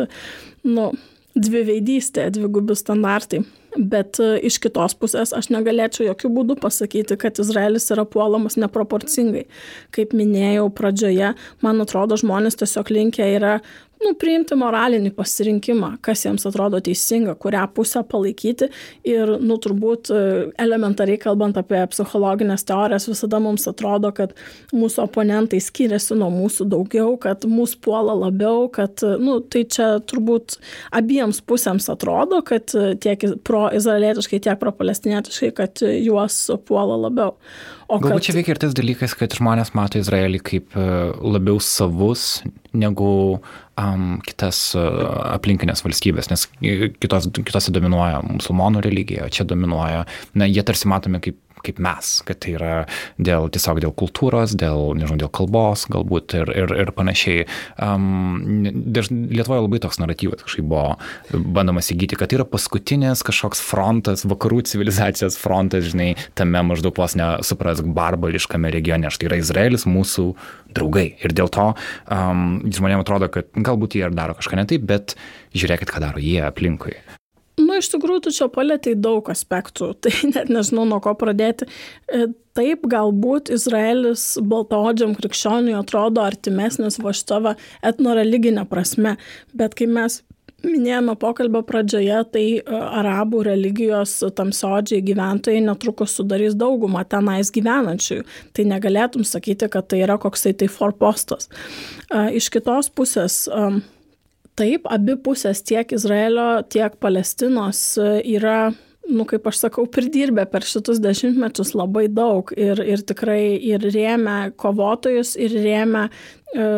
nu, dviveidystė, dvigubi standartai. Bet e, iš kitos pusės aš negalėčiau jokių būdų pasakyti, kad Izraelis yra puolamas neproporcingai. Kaip minėjau pradžioje, man atrodo, žmonės tiesiog linkia yra nu, priimti moralinį pasirinkimą, kas jiems atrodo teisinga, kurią pusę palaikyti. Ir, nu, turbūt e, elementariai kalbant apie psichologinės teorijas, visada mums atrodo, kad mūsų oponentai skiriasi nuo mūsų daugiau, kad mūsų puola labiau, kad, nu, tai čia turbūt abiems pusėms atrodo, kad tiek pro-izraelietiškai, tiek pro-palestinietiškai, kad juos puola labiau. O Galbūt kad... čia veikia ir tas dalykas, kad žmonės mato Izraelį kaip e, labiau savus negu um, kitas uh, aplinkinės valstybės, nes kitos, kitose dominuoja musulmonų religija, čia dominuoja, na, jie tarsi matomi kaip kaip mes, kad tai yra dėl, tiesiog dėl kultūros, dėl, nežinau, dėl kalbos galbūt ir, ir, ir panašiai. Um, Lietuvoje labai toks naratyvas kažkaip buvo bandomas įgyti, kad tai yra paskutinis kažkoks frontas, vakarų civilizacijos frontas, žinai, tame maždaug vos nesuprask barbariškame regione. Štai yra Izraelis mūsų draugai. Ir dėl to um, žmonėms atrodo, kad galbūt jie ir daro kažką ne taip, bet žiūrėkit, ką daro jie aplinkui. Iš tikrųjų, tu čia palėtai daug aspektų, *laughs* tai net nežinau, nuo ko pradėti. E, taip, galbūt Izraelis baltaodžiam krikščioniui atrodo artimesnis va šitą etnoreliginę prasme, bet kai mes minėjome pokalbio pradžioje, tai e, arabų religijos tamsiodžiai gyventojai netrukus sudarys daugumą tenais gyvenančiųjų. Tai negalėtum sakyti, kad tai yra koksai tai forpostas. E, iš kitos pusės, Taip, abi pusės tiek Izraelio, tiek Palestinos e, yra, nu, kaip aš sakau, pridirbę per šitus dešimtmečius labai daug ir, ir tikrai ir rėmė kovotojus, ir rėmė e,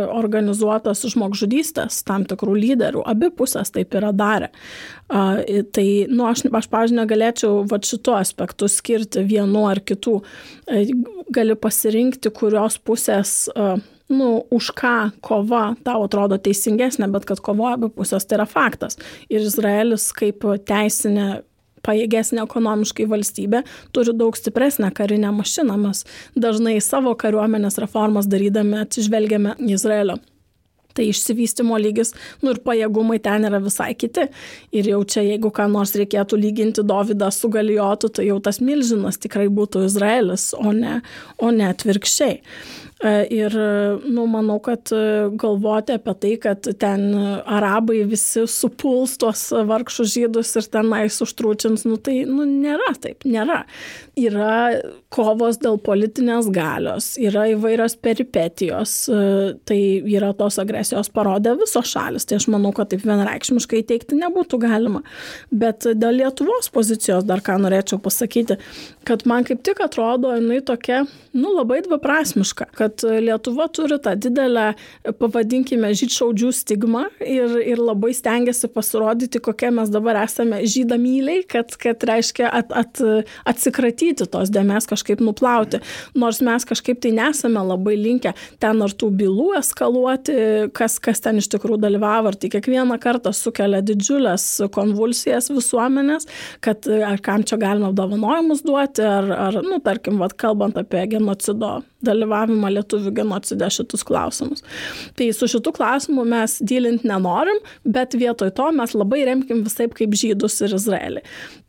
organizuotas žmogžudystės tam tikrų lyderių. Abi pusės taip yra darę. E, tai, nu, aš, aš pažiūrėjau, negalėčiau va šituo aspektu skirti vienu ar kitų. E, gali pasirinkti, kurios pusės e, nu, už ką kova tau atrodo teisingesnė, bet kad kovoja abi pusės, tai yra faktas. Ir Izraelis kaip teisinė pajėgesnė ekonomiškai valstybė turi daug stipresnę karinę mašiną. Mes dažnai savo kariuomenės reformas darydami atsižvelgiame į Izraelio tai išsivystimo lygis, nu ir pajėgumai ten yra visai kiti. Ir jau čia, jeigu ką nors reikėtų lyginti Dovydą su Galijotu, tai jau tas milžinas tikrai būtų Izraelis, o ne, o ne atvirkščiai. E, ir, nu, manau, kad e, galvoti apie tai, kad ten arabai visi supuls tuos vargšus žydus ir tenais užtrūčins, nu, tai, nu, nėra taip, nėra. Yra kovos dėl politinės galios, yra įvairios peripetijos, e, tai yra tos agresijos parodė visos šalis, tai aš manau, kad taip vienreikšmiškai teikti nebūtų galima. Bet dėl Lietuvos pozicijos dar ką norėčiau pasakyti, kad man kaip tik atrodo jinai tokia, nu, labai dviprasmiška, kad Lietuva turi tą didelę, pavadinkime, žydšaudžių stigmą ir, ir labai stengiasi pasirodyti, kokie mes dabar esame žydamyliai, kad, kad reiškia at, at, atsikratyti tos dėmes kažkaip nuplauti. Nors mes kažkaip tai nesame labai linkę ten ar tų bylų eskaluoti, kas, kas ten iš tikrųjų dalyvavo, ar tai kiekvieną kartą sukelia didžiulės konvulsijas visuomenės, kad ar kam čia galima apdovanojimus duoti, ar, ar nu, tarkim, vat, kalbant apie genocido dalyvavimą lietuvių genocide šitus klausimus. Tai su šitu klausimu mes dylinti nenorim, bet vietoj to mes labai remkim visai kaip žydus ir Izraelį.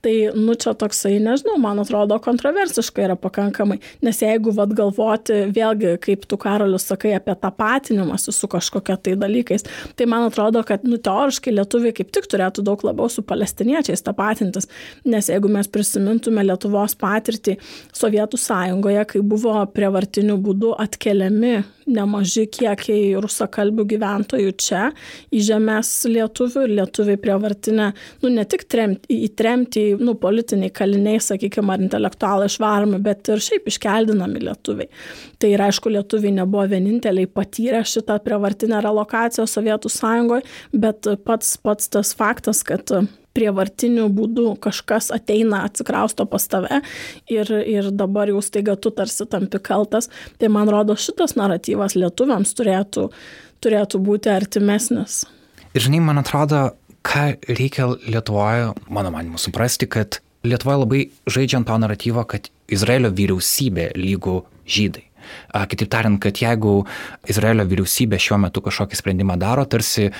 Tai, nu, čia toksai, nežinau, man atrodo, kontroversiška yra pakankamai, nes jeigu vad galvoti, vėlgi, kaip tu karalius sakai apie tą patinimąsi su kažkokia tai dalykais, tai man atrodo, kad, nu, teoriškai lietuviai kaip tik turėtų daug labiau su palestiniečiais tapatintis, nes jeigu mes prisimintume Lietuvos patirtį Sovietų sąjungoje, kai buvo prievartiniu būdu atkeliami nemaži kiekiai rusakalbių gyventojų čia į žemės lietuvių ir lietuviai prievartinę, nu ne tik tremti, įtremti, nu politiniai kaliniai, sakykime, ar intelektualai išvaromi, bet ir šiaip iškeldinami lietuviai. Tai ir aišku, lietuviai nebuvo vieninteliai patyrę šitą prievartinę relokaciją Sovietų sąjungoje, bet pats, pats tas faktas, kad prievartiniu būdu kažkas ateina, atsikrausto pas tave ir, ir dabar jau staiga tu tarsi tampi kaltas, tai man rodo šitas naratyvas lietuviams turėtų, turėtų būti artimesnis. Ir žinai, man atrodo, ką reikia Lietuvoje, mano manimu, suprasti, kad Lietuvoje labai žaidžiant to naratyvo, kad Izraelio vyriausybė lygų žydai. Kitaip tariant, kad jeigu Izraelio vyriausybė šiuo metu kažkokį sprendimą daro, tarsi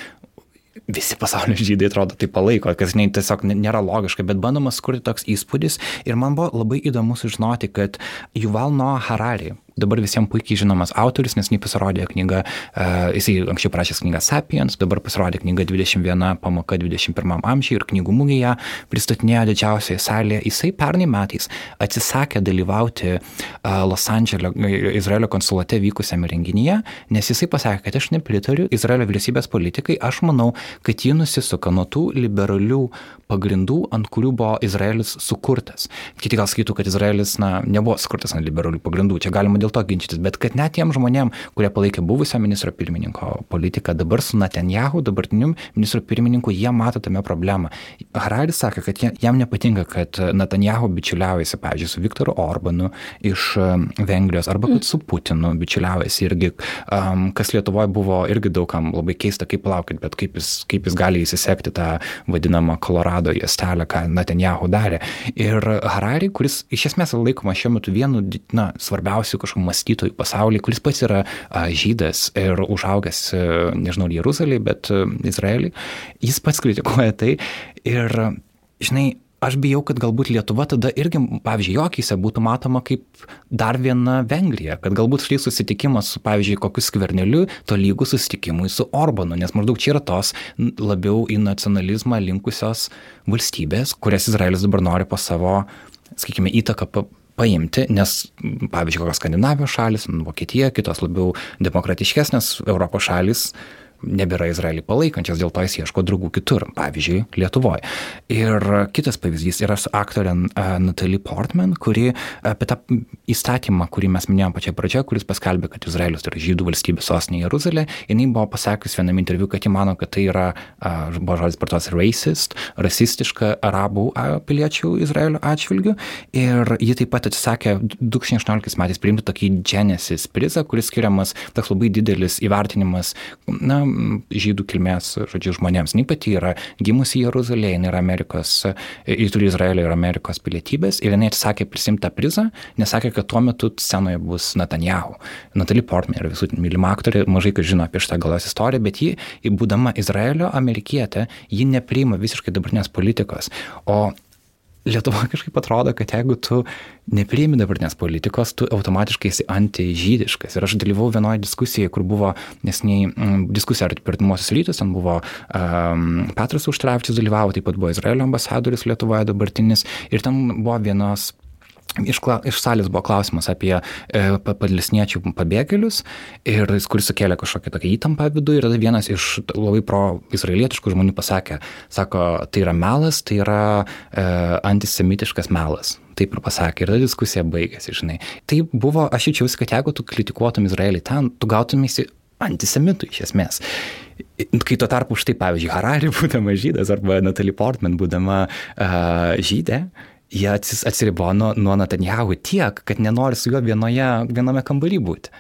visi pasaulio *laughs* žydai atrodo tai palaiko, kas ne, tiesiog nėra logiška, bet bandoma skurti toks įspūdis ir man buvo labai įdomu sužinoti, kad Juval Noah Harari, dabar visiems puikiai žinomas autorius, nes jis pasirodė knyga, uh, jisai anksčiau parašęs knygą Sapiens, dabar pasirodė knyga 21 pamoka 21 amžiui ir knygų mūgėje pristatinėjo didžiausioje salėje. Jisai pernai metais atsisakė dalyvauti uh, Los Andželio Izraelio konsulate vykusiame renginyje, nes jisai pasakė, kad aš nepritariu Izraelio vyriausybės politikai, aš manau, kad ji nusisuka nuo tų liberalių pagrindų, ant kurių buvo Izraelis sukurtas. Kiti gal sakytų, kad Izraelis na, nebuvo sukurtas ant liberalių pagrindų, čia galima dėl to ginčytis, bet kad net tiem žmonėm, kurie palaikė buvusio ministro pirmininko politiką, dabar su Netanjahu, dabartiniu ministro pirmininku, jie mato tame problemą. Hararis sakė, kad jam nepatinka, kad Netanjahu bičiuliaujasi, pavyzdžiui, su Viktoru Orbanu iš um, Vengrijos arba kad su Putinu bičiuliaujasi irgi, um, kas Lietuvoje buvo irgi daugam labai keista, kaip laukit, bet kaip jis, kaip jis gali įsisekti tą vadinamą Kolorado juostelę, ką Netanjahu darė. Ir Harari, kuris iš esmės laikomas šiuo metu vienu na, svarbiausių kažkokių mąstytojų pasaulyje, kuris pats yra žydas ir užaugęs, nežinau, Jeruzalėje, bet Izraelį, jis pats kritikuoja tai. Ir, žinai, aš bijau, kad galbūt Lietuva tada irgi, pavyzdžiui, jokyse būtų matoma kaip dar viena Vengrija, kad galbūt štai susitikimas su, pavyzdžiui, kokiu skverneliu, to lygų susitikimui su Orbanu, nes maždaug čia yra tos labiau į nacionalizmą linkusios valstybės, kurias Izraelis dabar nori po savo, sakykime, įtaką paimti, nes, pavyzdžiui, kokios Skandinavijos šalis, Vokietija, kitos labiau demokratiškesnės Europos šalis nebėra Izraelį palaikančias, dėl to jis ieško draugų kitur, pavyzdžiui, Lietuvoje. Ir kitas pavyzdys yra su aktorė Natalie Portman, kuri apie tą įstatymą, kurį mes minėjom pačioje pradžioje, kuris paskelbė, kad Izraelis yra žydų valstybės sostinė Jeruzalė, jinai buvo pasakius viename interviu, kad ji mano, kad tai yra, buvo žodis partos racist, rasistiška arabų piliečių Izraelio atžvilgių. Ir ji taip pat atsisakė 2016 metais priimti tokį Genesis prizą, kuris skiriamas toks labai didelis įvertinimas, na, žydų kilmės, žodžiu, žmonėms. Jis pati yra gimusi Jeruzalėje, jinai yra Amerikos, ji turi Izraelio ir Amerikos pilietybės ir jinai atsisakė prisimti tą prizą, nesakė, kad tuo metu scenoje bus Netanjahu. Natalie Portman yra visų mylima aktorė, mažai kas žino apie šitą galos istoriją, bet ji, būdama Izraelio amerikietė, ji nepriima visiškai dabartinės politikos. O Lietuva *laughs* kažkaip atrodo, kad jeigu tu nepriimi dabartinės politikos, tu automatiškai esi antižydiškas. Ir aš dalyvau vienoje diskusijoje, kur buvo nesniai mm, diskusija ar per pirmosius rytus, ten buvo um, Petras Užtrevičius dalyvavo, taip pat buvo Izraelio ambasadorius Lietuvoje dabartinis. Ir ten buvo vienos Iš, iš salės buvo klausimas apie e, palestiniečių pabėgėlius, ir, kuris sukėlė kažkokią tokią įtampą vidų ir tada vienas iš labai pro-izraelietiškų žmonių pasakė, sako, tai yra melas, tai yra e, antisemitiškas melas. Taip ir pasakė, ir ta diskusija baigėsi, žinai. Tai buvo, aš jaučiausi, kad jeigu tu kritikuotum Izraelį ten, tu gautumėsi antisemitų iš esmės. Kai tuo tarpu štai, pavyzdžiui, Harari *laughs* būdama žydas arba Natalie Portman būdama uh, žydė, jie atsiribojo nuo, nuo Netanjahu tiek, kad nenori su juo vienoje, viename kambarį būti.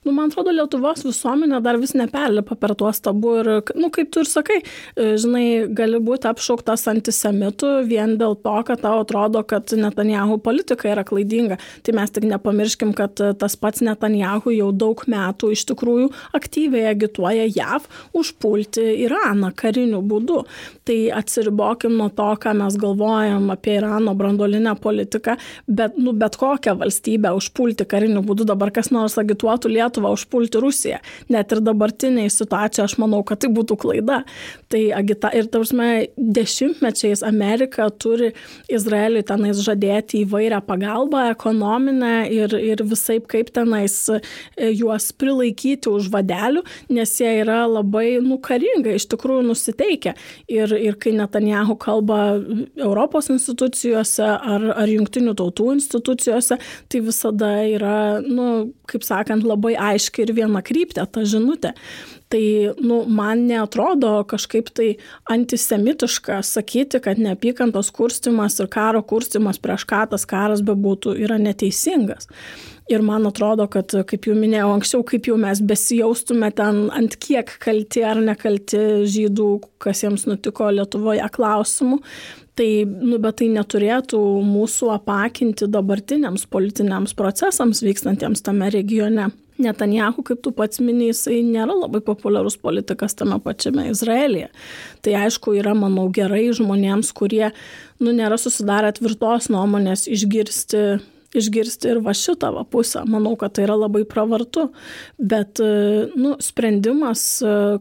Nu, man atrodo, Lietuvos visuomenė dar vis neperlipa per tuos tabu ir, nu, kaip tu ir sakai, e, žinai, gali būti apšauktas antisemitų vien dėl to, kad tau atrodo, kad Netanjahu politika yra klaidinga. Tai mes tik nepamirškim, kad tas pats Netanjahu jau daug metų iš tikrųjų aktyviai agituoja JAV užpulti Iraną kariniu būdu. Tai atsiribokim nuo to, ką mes galvojam apie Irano brandolinę politiką, bet, nu, bet kokią valstybę užpulti kariniu būdu dabar kas nors agituotų Lietuvą Lietuvą užpulti Rusiją. Net ir dabartiniai situacijai aš manau, kad tai būtų klaida. Tai agita ir tausme dešimtmečiais Amerika turi Izraeliui tenais žadėti įvairią pagalbą ekonominę ir, ir visai kaip tenais e, juos prilaikyti už vadelių, nes jie yra labai nukaringai iš tikrųjų nusiteikę. Ir, ir kai Netanjahu kalba Europos institucijose ar, ar jungtinių tautų institucijose, tai visada yra, nu, kaip sakant, labai aiškiai ir viena kryptė ta žinutė. Tai nu, man netrodo kažkaip tai antisemitiška sakyti, kad neapykantos kurstimas ir karo kurstimas prieš ką tas karas bebūtų yra neteisingas. Ir man atrodo, kad, kaip jau minėjau anksčiau, kaip jau mes besijaustume ten ant kiek kalti ar nekalti žydų, kas jiems nutiko Lietuvoje klausimų, tai, nu, bet tai neturėtų mūsų apakinti dabartiniams politiniams procesams vykstantiems tame regione. Netanjahu, kaip tu pats minėjai, jisai nėra labai populiarus politikas tame pačiame Izraelyje. Tai aišku, yra, manau, gerai žmonėms, kurie, nu, nėra susidarę tvirtos nuomonės išgirsti išgirsti ir va šitą va pusę. Manau, kad tai yra labai pravartu, bet nu, sprendimas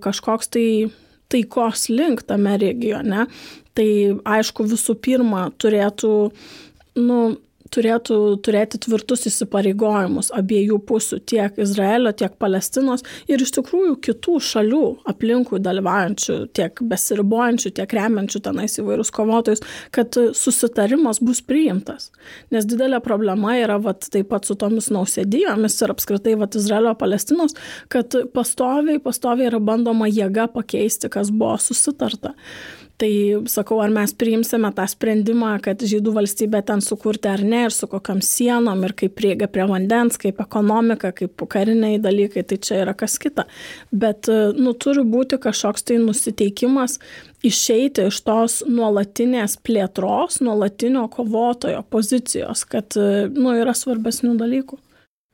kažkoks tai taikos link tame regione, tai aišku visų pirma turėtų nu, turėtų turėti tvirtus įsipareigojimus abiejų pusių, tiek Izraelio, tiek Palestinos ir iš tikrųjų kitų šalių aplinkui dalyvaujančių, tiek besiribojančių, tiek remiančių tenais įvairius kovotojus, kad susitarimas bus priimtas. Nes didelė problema yra vat, taip pat su tomis nausėdijomis ir apskritai vat, Izraelio Palestinos, kad pastoviai, pastoviai yra bandoma jėga pakeisti, kas buvo susitarta. Tai sakau, ar mes priimsime tą sprendimą, kad žydų valstybė ten sukurti ar ne, ir su kokiam sienom, ir kaip prieiga prie vandens, kaip ekonomika, kaip kariniai dalykai, tai čia yra kas kita. Bet, nu, turi būti kažkoks tai nusiteikimas išeiti iš tos nuolatinės plėtros, nuolatinio kovotojo pozicijos, kad, nu, yra svarbesnių dalykų.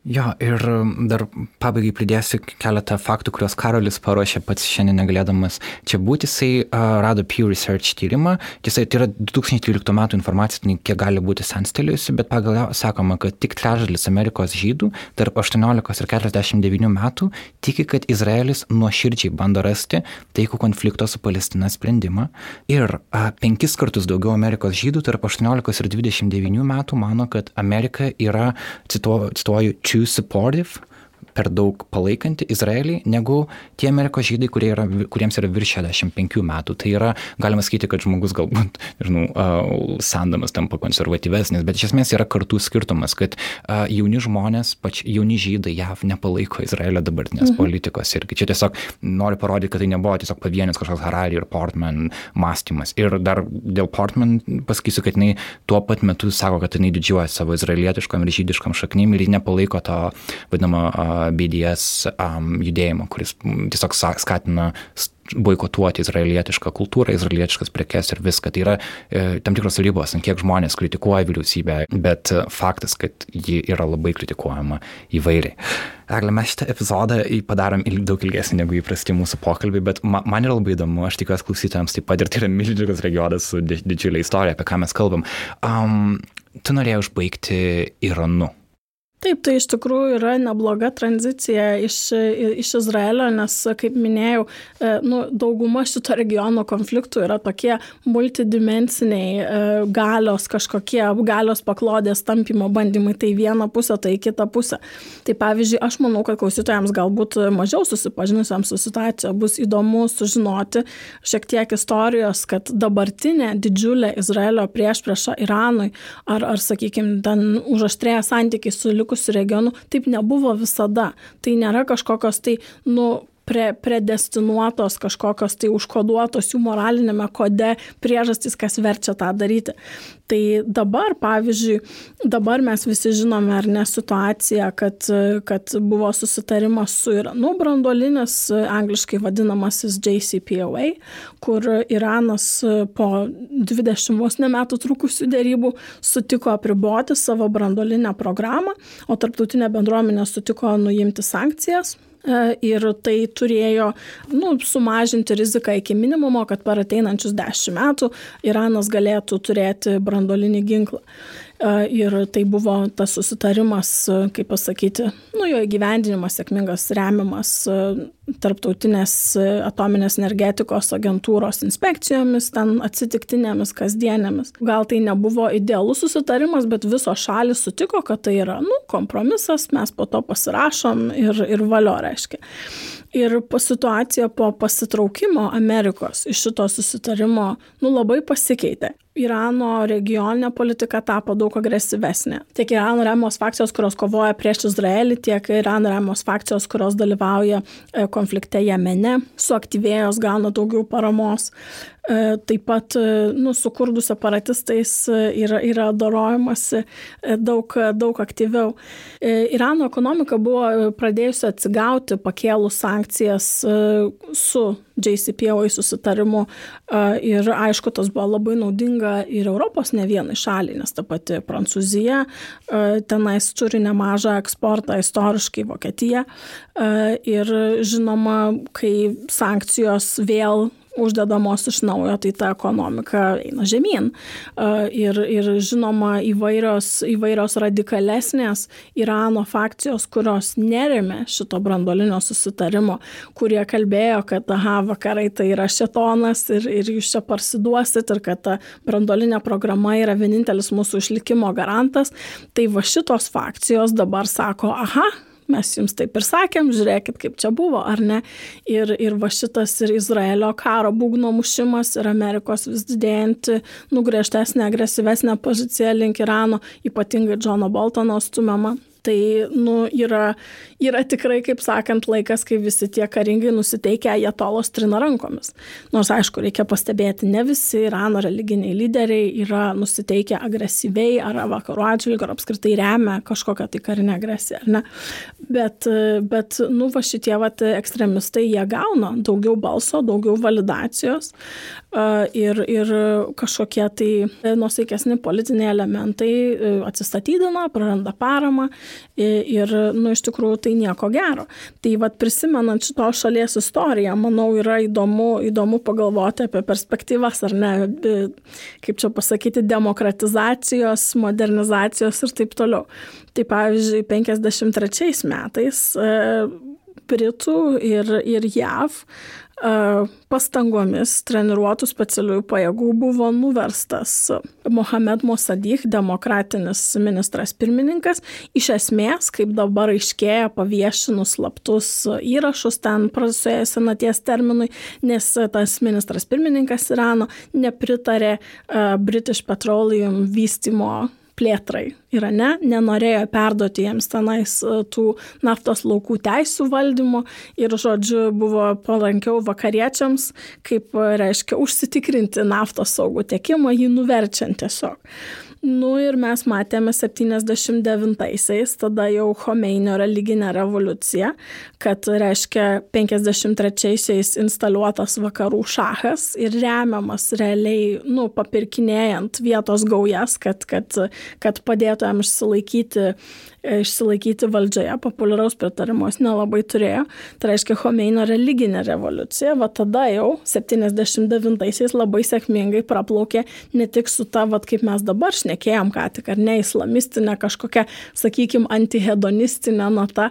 Jo, ir um, dar pabaigai pridėsiu keletą faktų, kuriuos Karolis paruošė pats šiandien negalėdamas čia būti. Jisai uh, rado Pew Research tyrimą. Tiesa, tai yra 2013 metų informacija, tai kiek gali būti senstelėjusi, bet pagal ją sakoma, kad tik trečdalis Amerikos žydų tarp 18 ir 49 metų tiki, kad Izraelis nuoširdžiai bando rasti taikų konflikto su Palestina sprendimą. Ir uh, penkis kartus daugiau Amerikos žydų tarp 18 ir 29 metų mano, kad Amerika yra, cituoju, too supportive per daug palaikanti Izraelį negu tie Amerikos žydai, kurie yra, kuriems yra virš 65 metų. Tai yra, galima sakyti, kad žmogus galbūt, žinau, sandamas tampa konservatyvesnis, bet iš esmės yra kartų skirtumas, kad jauni žmonės, pač jauni žydai JAV nepalaiko Izraelio dabartinės mhm. politikos. Ir čia tiesiog noriu parodyti, kad tai nebuvo tiesiog pavienis kažkoks Harari ir Portman mąstymas. Ir dar dėl Portman pasakysiu, kad jinai tuo pat metu sako, kad jinai didžiuoja savo izraelietiškom ir žydiškom šaknim ir ji nepalaiko to vadinamo uh, BDS um, judėjimo, kuris tiesiog skatina boikotuoti izraelietišką kultūrą, izraelietiškas prekes ir viską. Tai yra e, tam tikros ribos, ant kiek žmonės kritikuoja vyriausybę, bet faktas, kad ji yra labai kritikuojama įvairiai. Egle, mes šitą epizodą padarom daug ilgesnį negu įprasti mūsų pokalbį, bet ma, man yra labai įdomu, aš tikiuosi klausytojams taip pat ir tai yra milžiniškas regionas su didžiulė istorija, apie ką mes kalbam. Um, tu norėjai užbaigti Iranu. Taip, tai iš tikrųjų yra nebloga tranzicija iš, iš Izraelio, nes, kaip minėjau, e, nu, dauguma šito regiono konfliktų yra tokie multidimensiniai e, galios kažkokie, galios paklodės tampimo bandymai, tai viena pusė, tai kita pusė. Tai pavyzdžiui, aš manau, kad klausytojams galbūt mažiau susipažinusiems su situacija bus įdomu sužinoti šiek tiek istorijos, kad dabartinė didžiulė Izraelio prieš priešą Iranui ar, ar sakykime, ten užaštrėję santykiai su likusiu regionu, taip nebuvo visada. Tai nėra kažkokios tai, nu, pre, predestinuotos kažkokios tai užkoduotos jų moralinėme kode priežastys, kas verčia tą daryti. Tai dabar, pavyzdžiui, dabar mes visi žinome ar ne situaciją, kad, kad buvo susitarimas su Iranu branduolinis, angliškai vadinamasis JCPOA, kur Iranas po 20 vos metų trukusių dėrybų sutiko apriboti savo branduolinę programą, o tarptautinė bendruomenė sutiko nuimti sankcijas ir tai turėjo nu, sumažinti riziką iki minimumo, kad per ateinančius dešimt metų Iranas galėtų turėti brandolinį ginklą. E, ir tai buvo tas susitarimas, e, kaip pasakyti, nu, jo įgyvendinimas sėkmingas remiamas e, tarptautinės atominės energetikos agentūros inspekcijomis, ten atsitiktinėmis, kasdienėmis. Gal tai nebuvo idealus susitarimas, bet visos šalis sutiko, kad tai yra, nu, kompromisas, mes po to pasirašom ir, ir valio reiškia. Ir po situacija po pasitraukimo Amerikos iš šito susitarimo, nu, labai pasikeitė. Irano regioninė politika tapo daug agresyvesnė. Tiek Irano remiamos fakcijos, kurios kovoja prieš Izraelį, tiek Irano remiamos fakcijos, kurios dalyvauja e, konflikte Jemene, suaktyvėjos, gauna daugiau paramos. E, taip pat e, nu, su kurdų separatistais yra, yra dorojamasi daug, daug aktyviau. Irano ekonomika buvo pradėjusi atsigauti pakėlus sankcijas su JCPOA susitarimu ir aišku, tas buvo labai naudinga ir Europos ne vienai šaliai, nes ta pati Prancūzija tenais turi nemažą eksportą istoriškai Vokietija ir žinoma, kai sankcijos vėl uždedamos iš naujo, tai ta ekonomika eina žemyn. Ir, ir žinoma, įvairios, įvairios radikalesnės Irano fakcijos, kurios neremė šito brandolinio susitarimo, kurie kalbėjo, kad, aha, vakarai tai yra šetonas ir, ir jūs čia parsiduosit ir kad ta brandolinė programa yra vienintelis mūsų išlikimo garantas, tai va šitos fakcijos dabar sako, aha, mes jums taip ir sakėm, žiūrėkit, kaip čia buvo, ar ne. Ir, ir va šitas ir Izraelio karo būgno mušimas ir Amerikos vis didėjanti, nugriežtesnė, agresyvesnė pozicija link Irano, ypatingai Džono Boltono stumiama tai nu, yra, yra tikrai, kaip sakant, laikas, kai visi tie karingai nusiteikę ajatolos trina rankomis. Nors, aišku, reikia pastebėti, ne visi Irano religiniai lyderiai yra nusiteikę agresyviai ar vakarų atžvilgiu, ar apskritai remia kažkokią tai karinę agresiją, ne. Bet, bet nu, va šitie va, ekstremistai, jie gauna daugiau balso, daugiau validacijos ir, ir kažkokie tai nusaikesni politiniai elementai e, atsistatydina, praranda paramą ir, nu, iš tikrųjų tai nieko gero. Tai vad prisimenant šitos šalies istoriją, manau, yra įdomu, įdomu pagalvoti apie perspektyvas, ar ne, kaip čia pasakyti, demokratizacijos, modernizacijos ir taip toliau. Tai pavyzdžiui, 53 metais e, Britų ir, ir JAV pastangomis treniruotų specialiųjų pajėgų buvo nuverstas Mohamed Mosadich, demokratinis ministras pirmininkas. Iš esmės, kaip dabar aiškėja paviešinus slaptus įrašus ten prasidėjus senaties terminui, nes tas ministras pirmininkas Irano nepritarė British Petroleum vystimo plėtrai Irane, nenorėjo perduoti jiems tenais e, tų naftos laukų teisų valdymo ir, žodžiu, buvo palankiau vakariečiams, kaip, e, reiškia, užsitikrinti naftos saugų tiekimą, jį nuverčiant tiesiog. Nu ir mes matėme 79-aisiais, tada jau Homeinio religinę revoliuciją, kad reiškia 53-aisiais instaliuotas vakarų šachas ir remiamas realiai, nu, papirkinėjant vietos gaujas, kad, kad, kad padėtų jam išsilaikyti išsilaikyti valdžioje, populiaraus pritarimo jis nelabai turėjo. Tai reiškia Homeino religinė revoliucija, va tada jau 79-aisiais labai sėkmingai praplaukė ne tik su ta, va kaip mes dabar šnekėjom ką tik, ar ne islamistinė kažkokia, sakykime, antihedonistinė nata,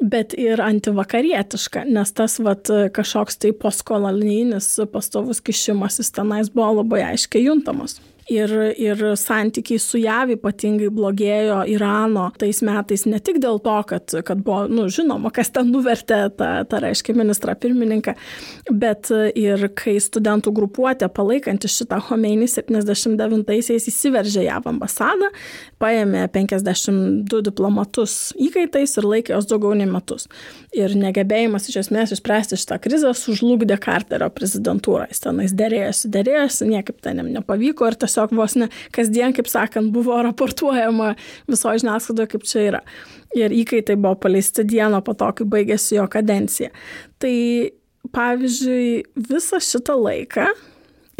bet ir antivakarietiška, nes tas vat, kažkoks tai postkolonijinis pastovus kišimasis tenais buvo labai aiškiai juntamas ir, ir santykiai su JAV ypatingai blogėjo Irano tais metais ne tik dėl to, kad, kad buvo, nu, žinoma, kas ten nuvertė tą, tą reiškia, ministrą pirmininką, bet ir kai studentų grupuotė palaikanti šitą Homeinį 79-aisiais įsiveržė JAV ambasadą, paėmė 52 diplomatus įkaitais ir laikė jos daugiau nei metus. Ir negebėjimas iš esmės išspręsti šitą krizę sužlugdė Carterio prezidentūrą. Jis tenais dėrėjosi, dėrėjosi, niekaip ten jam nepavyko ir tiesiog tiesiog vos ne kasdien, kaip sakant, buvo raportuojama viso žiniasklaidoje, kaip čia yra. Ir įkaitai buvo paleisti dieną po to, kai baigėsi jo kadencija. Tai pavyzdžiui, visą šitą laiką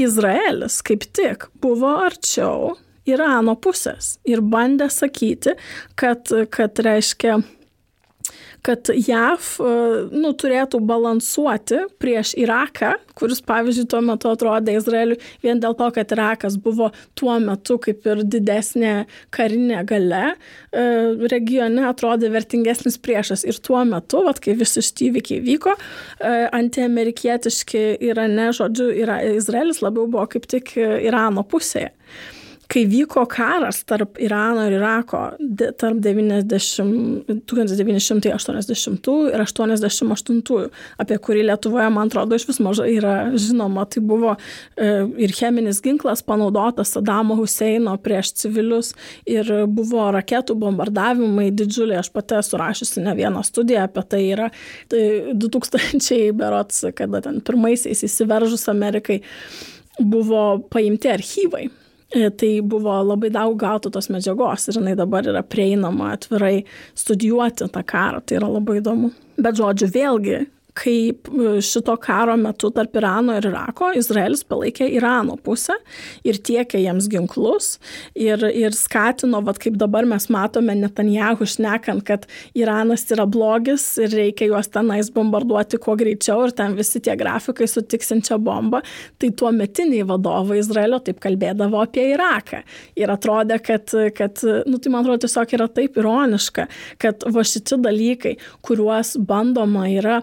Izraelis kaip tik buvo arčiau Irano pusės ir bandė sakyti, kad, kad reiškia, kad JAV nu, turėtų balansuoti prieš Iraką, kuris, pavyzdžiui, tuo metu atrodė Izraeliui vien dėl to, kad Irakas buvo tuo metu kaip ir didesnė karinė gale, e, regione atrodė vertingesnis priešas. Ir tuo metu, vat, kai visi šitie įvykiai vyko, e, antiamerikietiški Irane, žodžiu, Izraelis labiau buvo kaip tik Irano pusėje kai vyko karas tarp Irano ir Irako tarp 90, 1980 ir 88, apie kurį Lietuvoje, man atrodo, iš vis mažai yra žinoma, tai buvo e, ir cheminis ginklas panaudotas Sadamo Huseino prieš civilius ir buvo raketų bombardavimai didžiuliai, aš pati esu rašiusi ne vieną studiją apie tai. Yra tai 2000 berots, kada ten pirmaisiais įsiveržus Amerikai buvo paimti archyvai tai buvo labai daug gautų tos medžiagos ir jinai dabar yra prieinama atvirai studijuoti tą karą, tai yra labai įdomu. Bet žodžiu, vėlgi, kaip e, šito karo metu tarp Irano ir Irako Izraelis palaikė Irano pusę ir tiekė jiems ginklus ir, ir skatino, vad kaip dabar mes matome Netanjahu šnekant, kad Iranas yra blogis ir reikia juos tenais bombarduoti kuo greičiau ir ten visi tie grafikai su tiksinčia bomba, tai tuo metiniai vadovai Izraelio taip kalbėdavo apie Iraką ir atrodė, kad, kad nu, tai man atrodo tiesiog yra taip ironiška, kad va šitie dalykai, kuriuos bandoma yra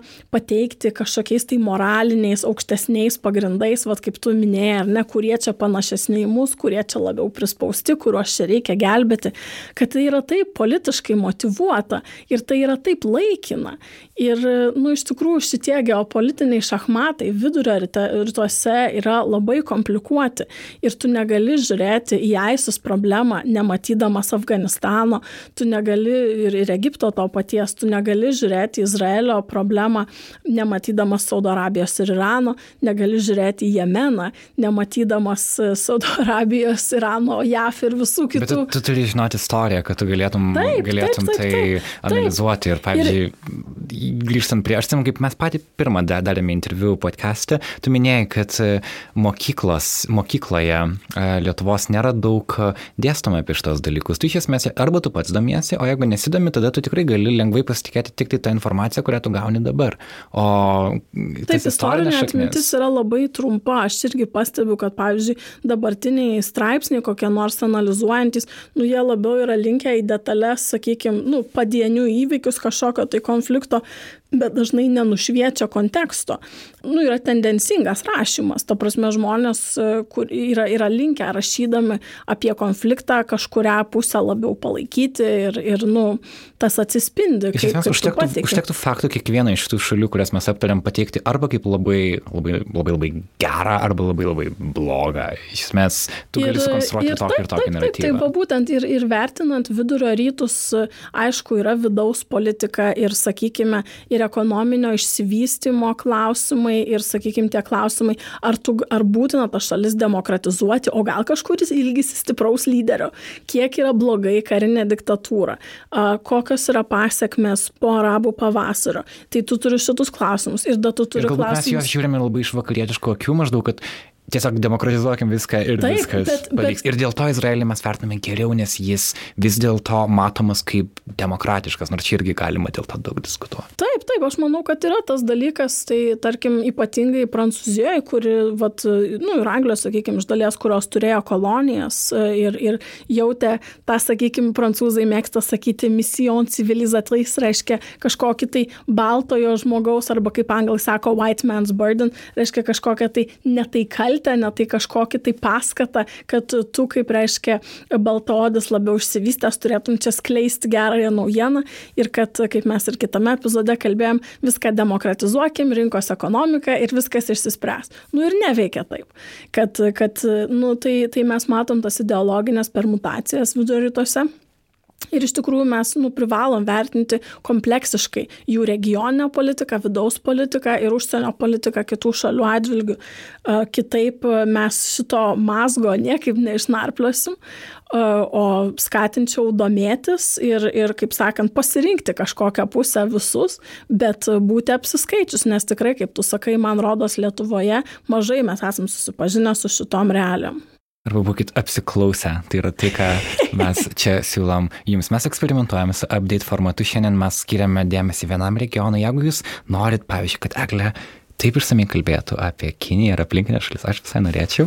pateikti kažkokiais tai moraliniais, aukštesniais pagrindais, vad kaip tu minėjai, ar ne, kurie čia panašesni į mus, kurie čia labiau prispausti, kuriuos čia reikia gelbėti, kad tai yra taip politiškai motivuota ir tai yra taip laikina. Ir, nu, iš tikrųjų, šitie geopolitiniai šachmatai vidurio rytuose yra labai komplikuoti ir tu negali žiūrėti į ISIS problemą, nematydamas Afganistano, tu negali ir, ir Egipto to paties, tu negali žiūrėti į Izraelio problemą, nematydamas Saudo Arabijos ir Irano, negali žiūrėti į Jemeną, nematydamas e, Saudo *laughs* Arabijos, Irano, JAF ir visų kitų. Bet tu, tu turi žinoti istoriją, kad tu galėtum, taip, galėtum taip, taip, taip, tai analizuoti. Ir, pavyzdžiui, ir... grįžtant prie aš, kaip mes patį pirmą darėme interviu podcast'e, tu minėjai, kad e, mokyklos, mokykloje e, Lietuvos nėra daug dėstoma apie šitos dalykus. Tu iš esmės arba tu pats domiesi, o jeigu nesidomi, tada tu tikrai gali lengvai pasitikėti tik tai tą informaciją, kurią tu gauni dabar. O Taip, istorinė atmintis yra labai trumpa. Aš irgi pastebiu, kad, pavyzdžiui, dabartiniai straipsniai, kokie nors analizuojantis, nu, jie labiau yra linkę į detalės, sakykime, nu, padienių įvykius kažkokio tai konflikto, bet dažnai nenušviečia konteksto. Nu, yra tendencingas rašymas. Ta prasme, žmonės, e, kur yra, yra linkę rašydami apie konfliktą kažkuria pusę labiau palaikyti ir, ir nu, tas atsispindi. Iš esmės, užtektų, užtektų faktų kiekvieną iš tų šalių, kurias mes aptarėm, pateikti arba kaip labai, labai, labai, labai gerą, arba labai, labai blogą. Iš esmės, tu ir, gali sukonstruoti tokį ir tokį naratyvą. Taip, taip, būtent ir, ir vertinant vidurio rytus, aišku, yra vidaus politika ir, sakykime, ir ekonominio išsivystimo klausimai, ir, sakykime, tie klausimai, ar, tu, ar būtina tą šalis demokratizuoti, o gal kažkuris ilgisi stipraus lyderio, kiek yra blogai karinė diktatūra, kokios yra pasiekmes po arabų pavasario. Tai tu turi šitus klausimus ir da tu turi klausimus. Mes juos žiūrime labai iš vakarietiško akių, maždaug, kad tiesiog demokratizuokim viską ir Taip, viskas bet, pavyks. Bet... Ir dėl to Izraelį mes vertiname geriau, nes jis vis dėlto matomas kaip demokratiškas, nors čia irgi galima dėl to daug diskutuoti. Taip, taip, aš manau, kad yra tas dalykas, tai tarkim ypatingai Prancūzijoje, kuri, vat, nu, ir Anglijos, sakykime, iš dalies, kurios turėjo kolonijas e, ir, ir jautė tą, sakykime, prancūzai mėgsta sakyti mission civilizatrice, reiškia kažkokį tai baltojo žmogaus, arba kaip anglai sako, white man's burden, reiškia kažkokią tai netai kalbą kaltę, ne tai kažkokį tai paskatą, kad tu, kaip reiškia, baltodis labiau išsivystęs, turėtum čia skleisti gerąją naujieną ir kad, kaip mes ir kitame epizode kalbėjom, viską demokratizuokim, rinkos ekonomiką ir viskas išsispręs. Nu ir neveikia taip. Kad, kad nu, tai, tai mes matom tas ideologinės permutacijas vidurio rytuose. Ir iš tikrųjų mes nu, privalom vertinti kompleksiškai jų regioninę politiką, vidaus politiką ir užsienio politiką kitų šalių atžvilgių. Kitaip mes šito mazgo niekaip neišnarpliosim, o skatinčiau domėtis ir, ir, kaip sakant, pasirinkti kažkokią pusę visus, bet būti apsiskaičius, nes tikrai, kaip tu sakai, man rodos Lietuvoje mažai mes esam susipažinę su šitom realiam. Arba būkit apsiklausę. Tai yra tai, ką mes čia siūlom jums. Mes eksperimentuojame su update formatu. Šiandien mes skiriame dėmesį vienam regionui. Jeigu jūs norit, pavyzdžiui, kad Eglė taip išsamei kalbėtų apie Kiniją ir aplinkinę šalis, aš visai norėčiau.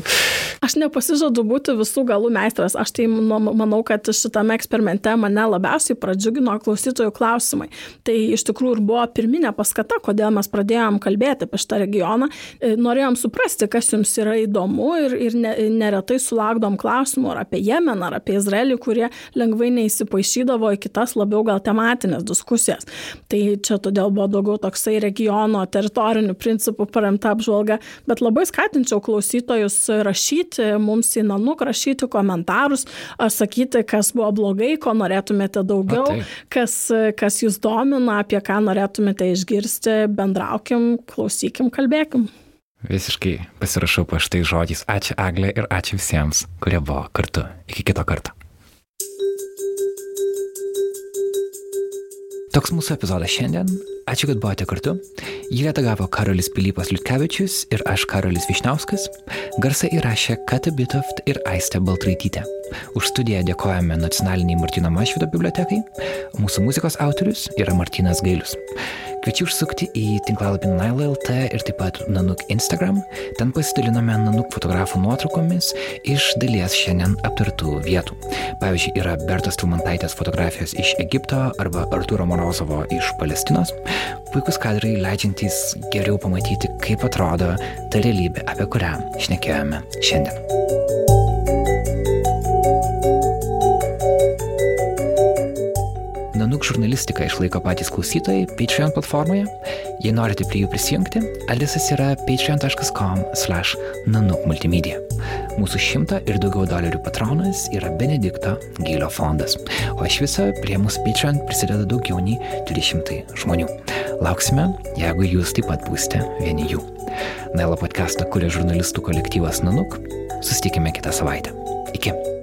Aš nepasižadu būti visų galų meistras. Aš tai manau, kad šitame eksperimente mane labiausiai pradžiugino klausytojų klausimai. Tai iš tikrųjų ir buvo pirminė paskata, kodėl mes pradėjom kalbėti apie šitą regioną. E, norėjom suprasti, kas jums yra įdomu ir, ir ne, neretai sulaukdom klausimų ar apie Jemeną, ar apie Izraelį, kurie lengvai neįsipaišydavo į kitas labiau gal tematinės diskusijas. Tai čia todėl buvo daugiau toksai regiono teritorinių principų principų paremta apžvalga, bet labai skatinčiau klausytojus rašyti mums į nanuk, rašyti komentarus, sakyti, kas buvo blogai, ko norėtumėte daugiau, A, kas, kas jūs domina, apie ką norėtumėte išgirsti, bendraukim, klausykim, kalbėkim. Visiškai pasirašau po štai žodžiais. Ačiū Aglė ir ačiū visiems, kurie buvo kartu. Iki kito karto. Toks mūsų epizodas šiandien. Ačiū, kad buvote kartu. Jį redagavo Karolis Pilypas Liutkevičius ir aš Karolis Višniauskas. Garsą įrašė Kata Bitoft ir Aistė Baltraitytė. Už studiją dėkojame Nacionaliniai Martino Mašvido bibliotekai. Mūsų muzikos autorius yra Martinas Gailius. Kviečiu užsukti į tinklalapį Nail.lt ir taip pat Nanuk Instagram. Ten pasidalinome Nanuk fotografų nuotraukomis iš dalies šiandien aptartų vietų. Pavyzdžiui, yra Bertos Trumantaitės fotografijos iš Egipto arba Arturo Morozovo iš Palestinos. Puikus kadrai leidžiantys geriau pamatyti, kaip atrodo ta realybė, apie kurią šnekėjome šiandien. Nanuk žurnalistiką išlaiko patys klausytojai Patreon platformoje. Jei norite prie jų prisijungti, adresas yra patreon.com/nanuk multimedia. Mūsų šimta ir daugiau dolerių patronas yra Benedikto Gylio fondas, o iš viso prie mūsų Patreon prisideda daugiau nei 200 žmonių. Lauksime, jeigu jūs taip pat būsite vieni jų. Nailo podcastą kuria žurnalistų kolektyvas Nanuk. Sustikime kitą savaitę. Iki.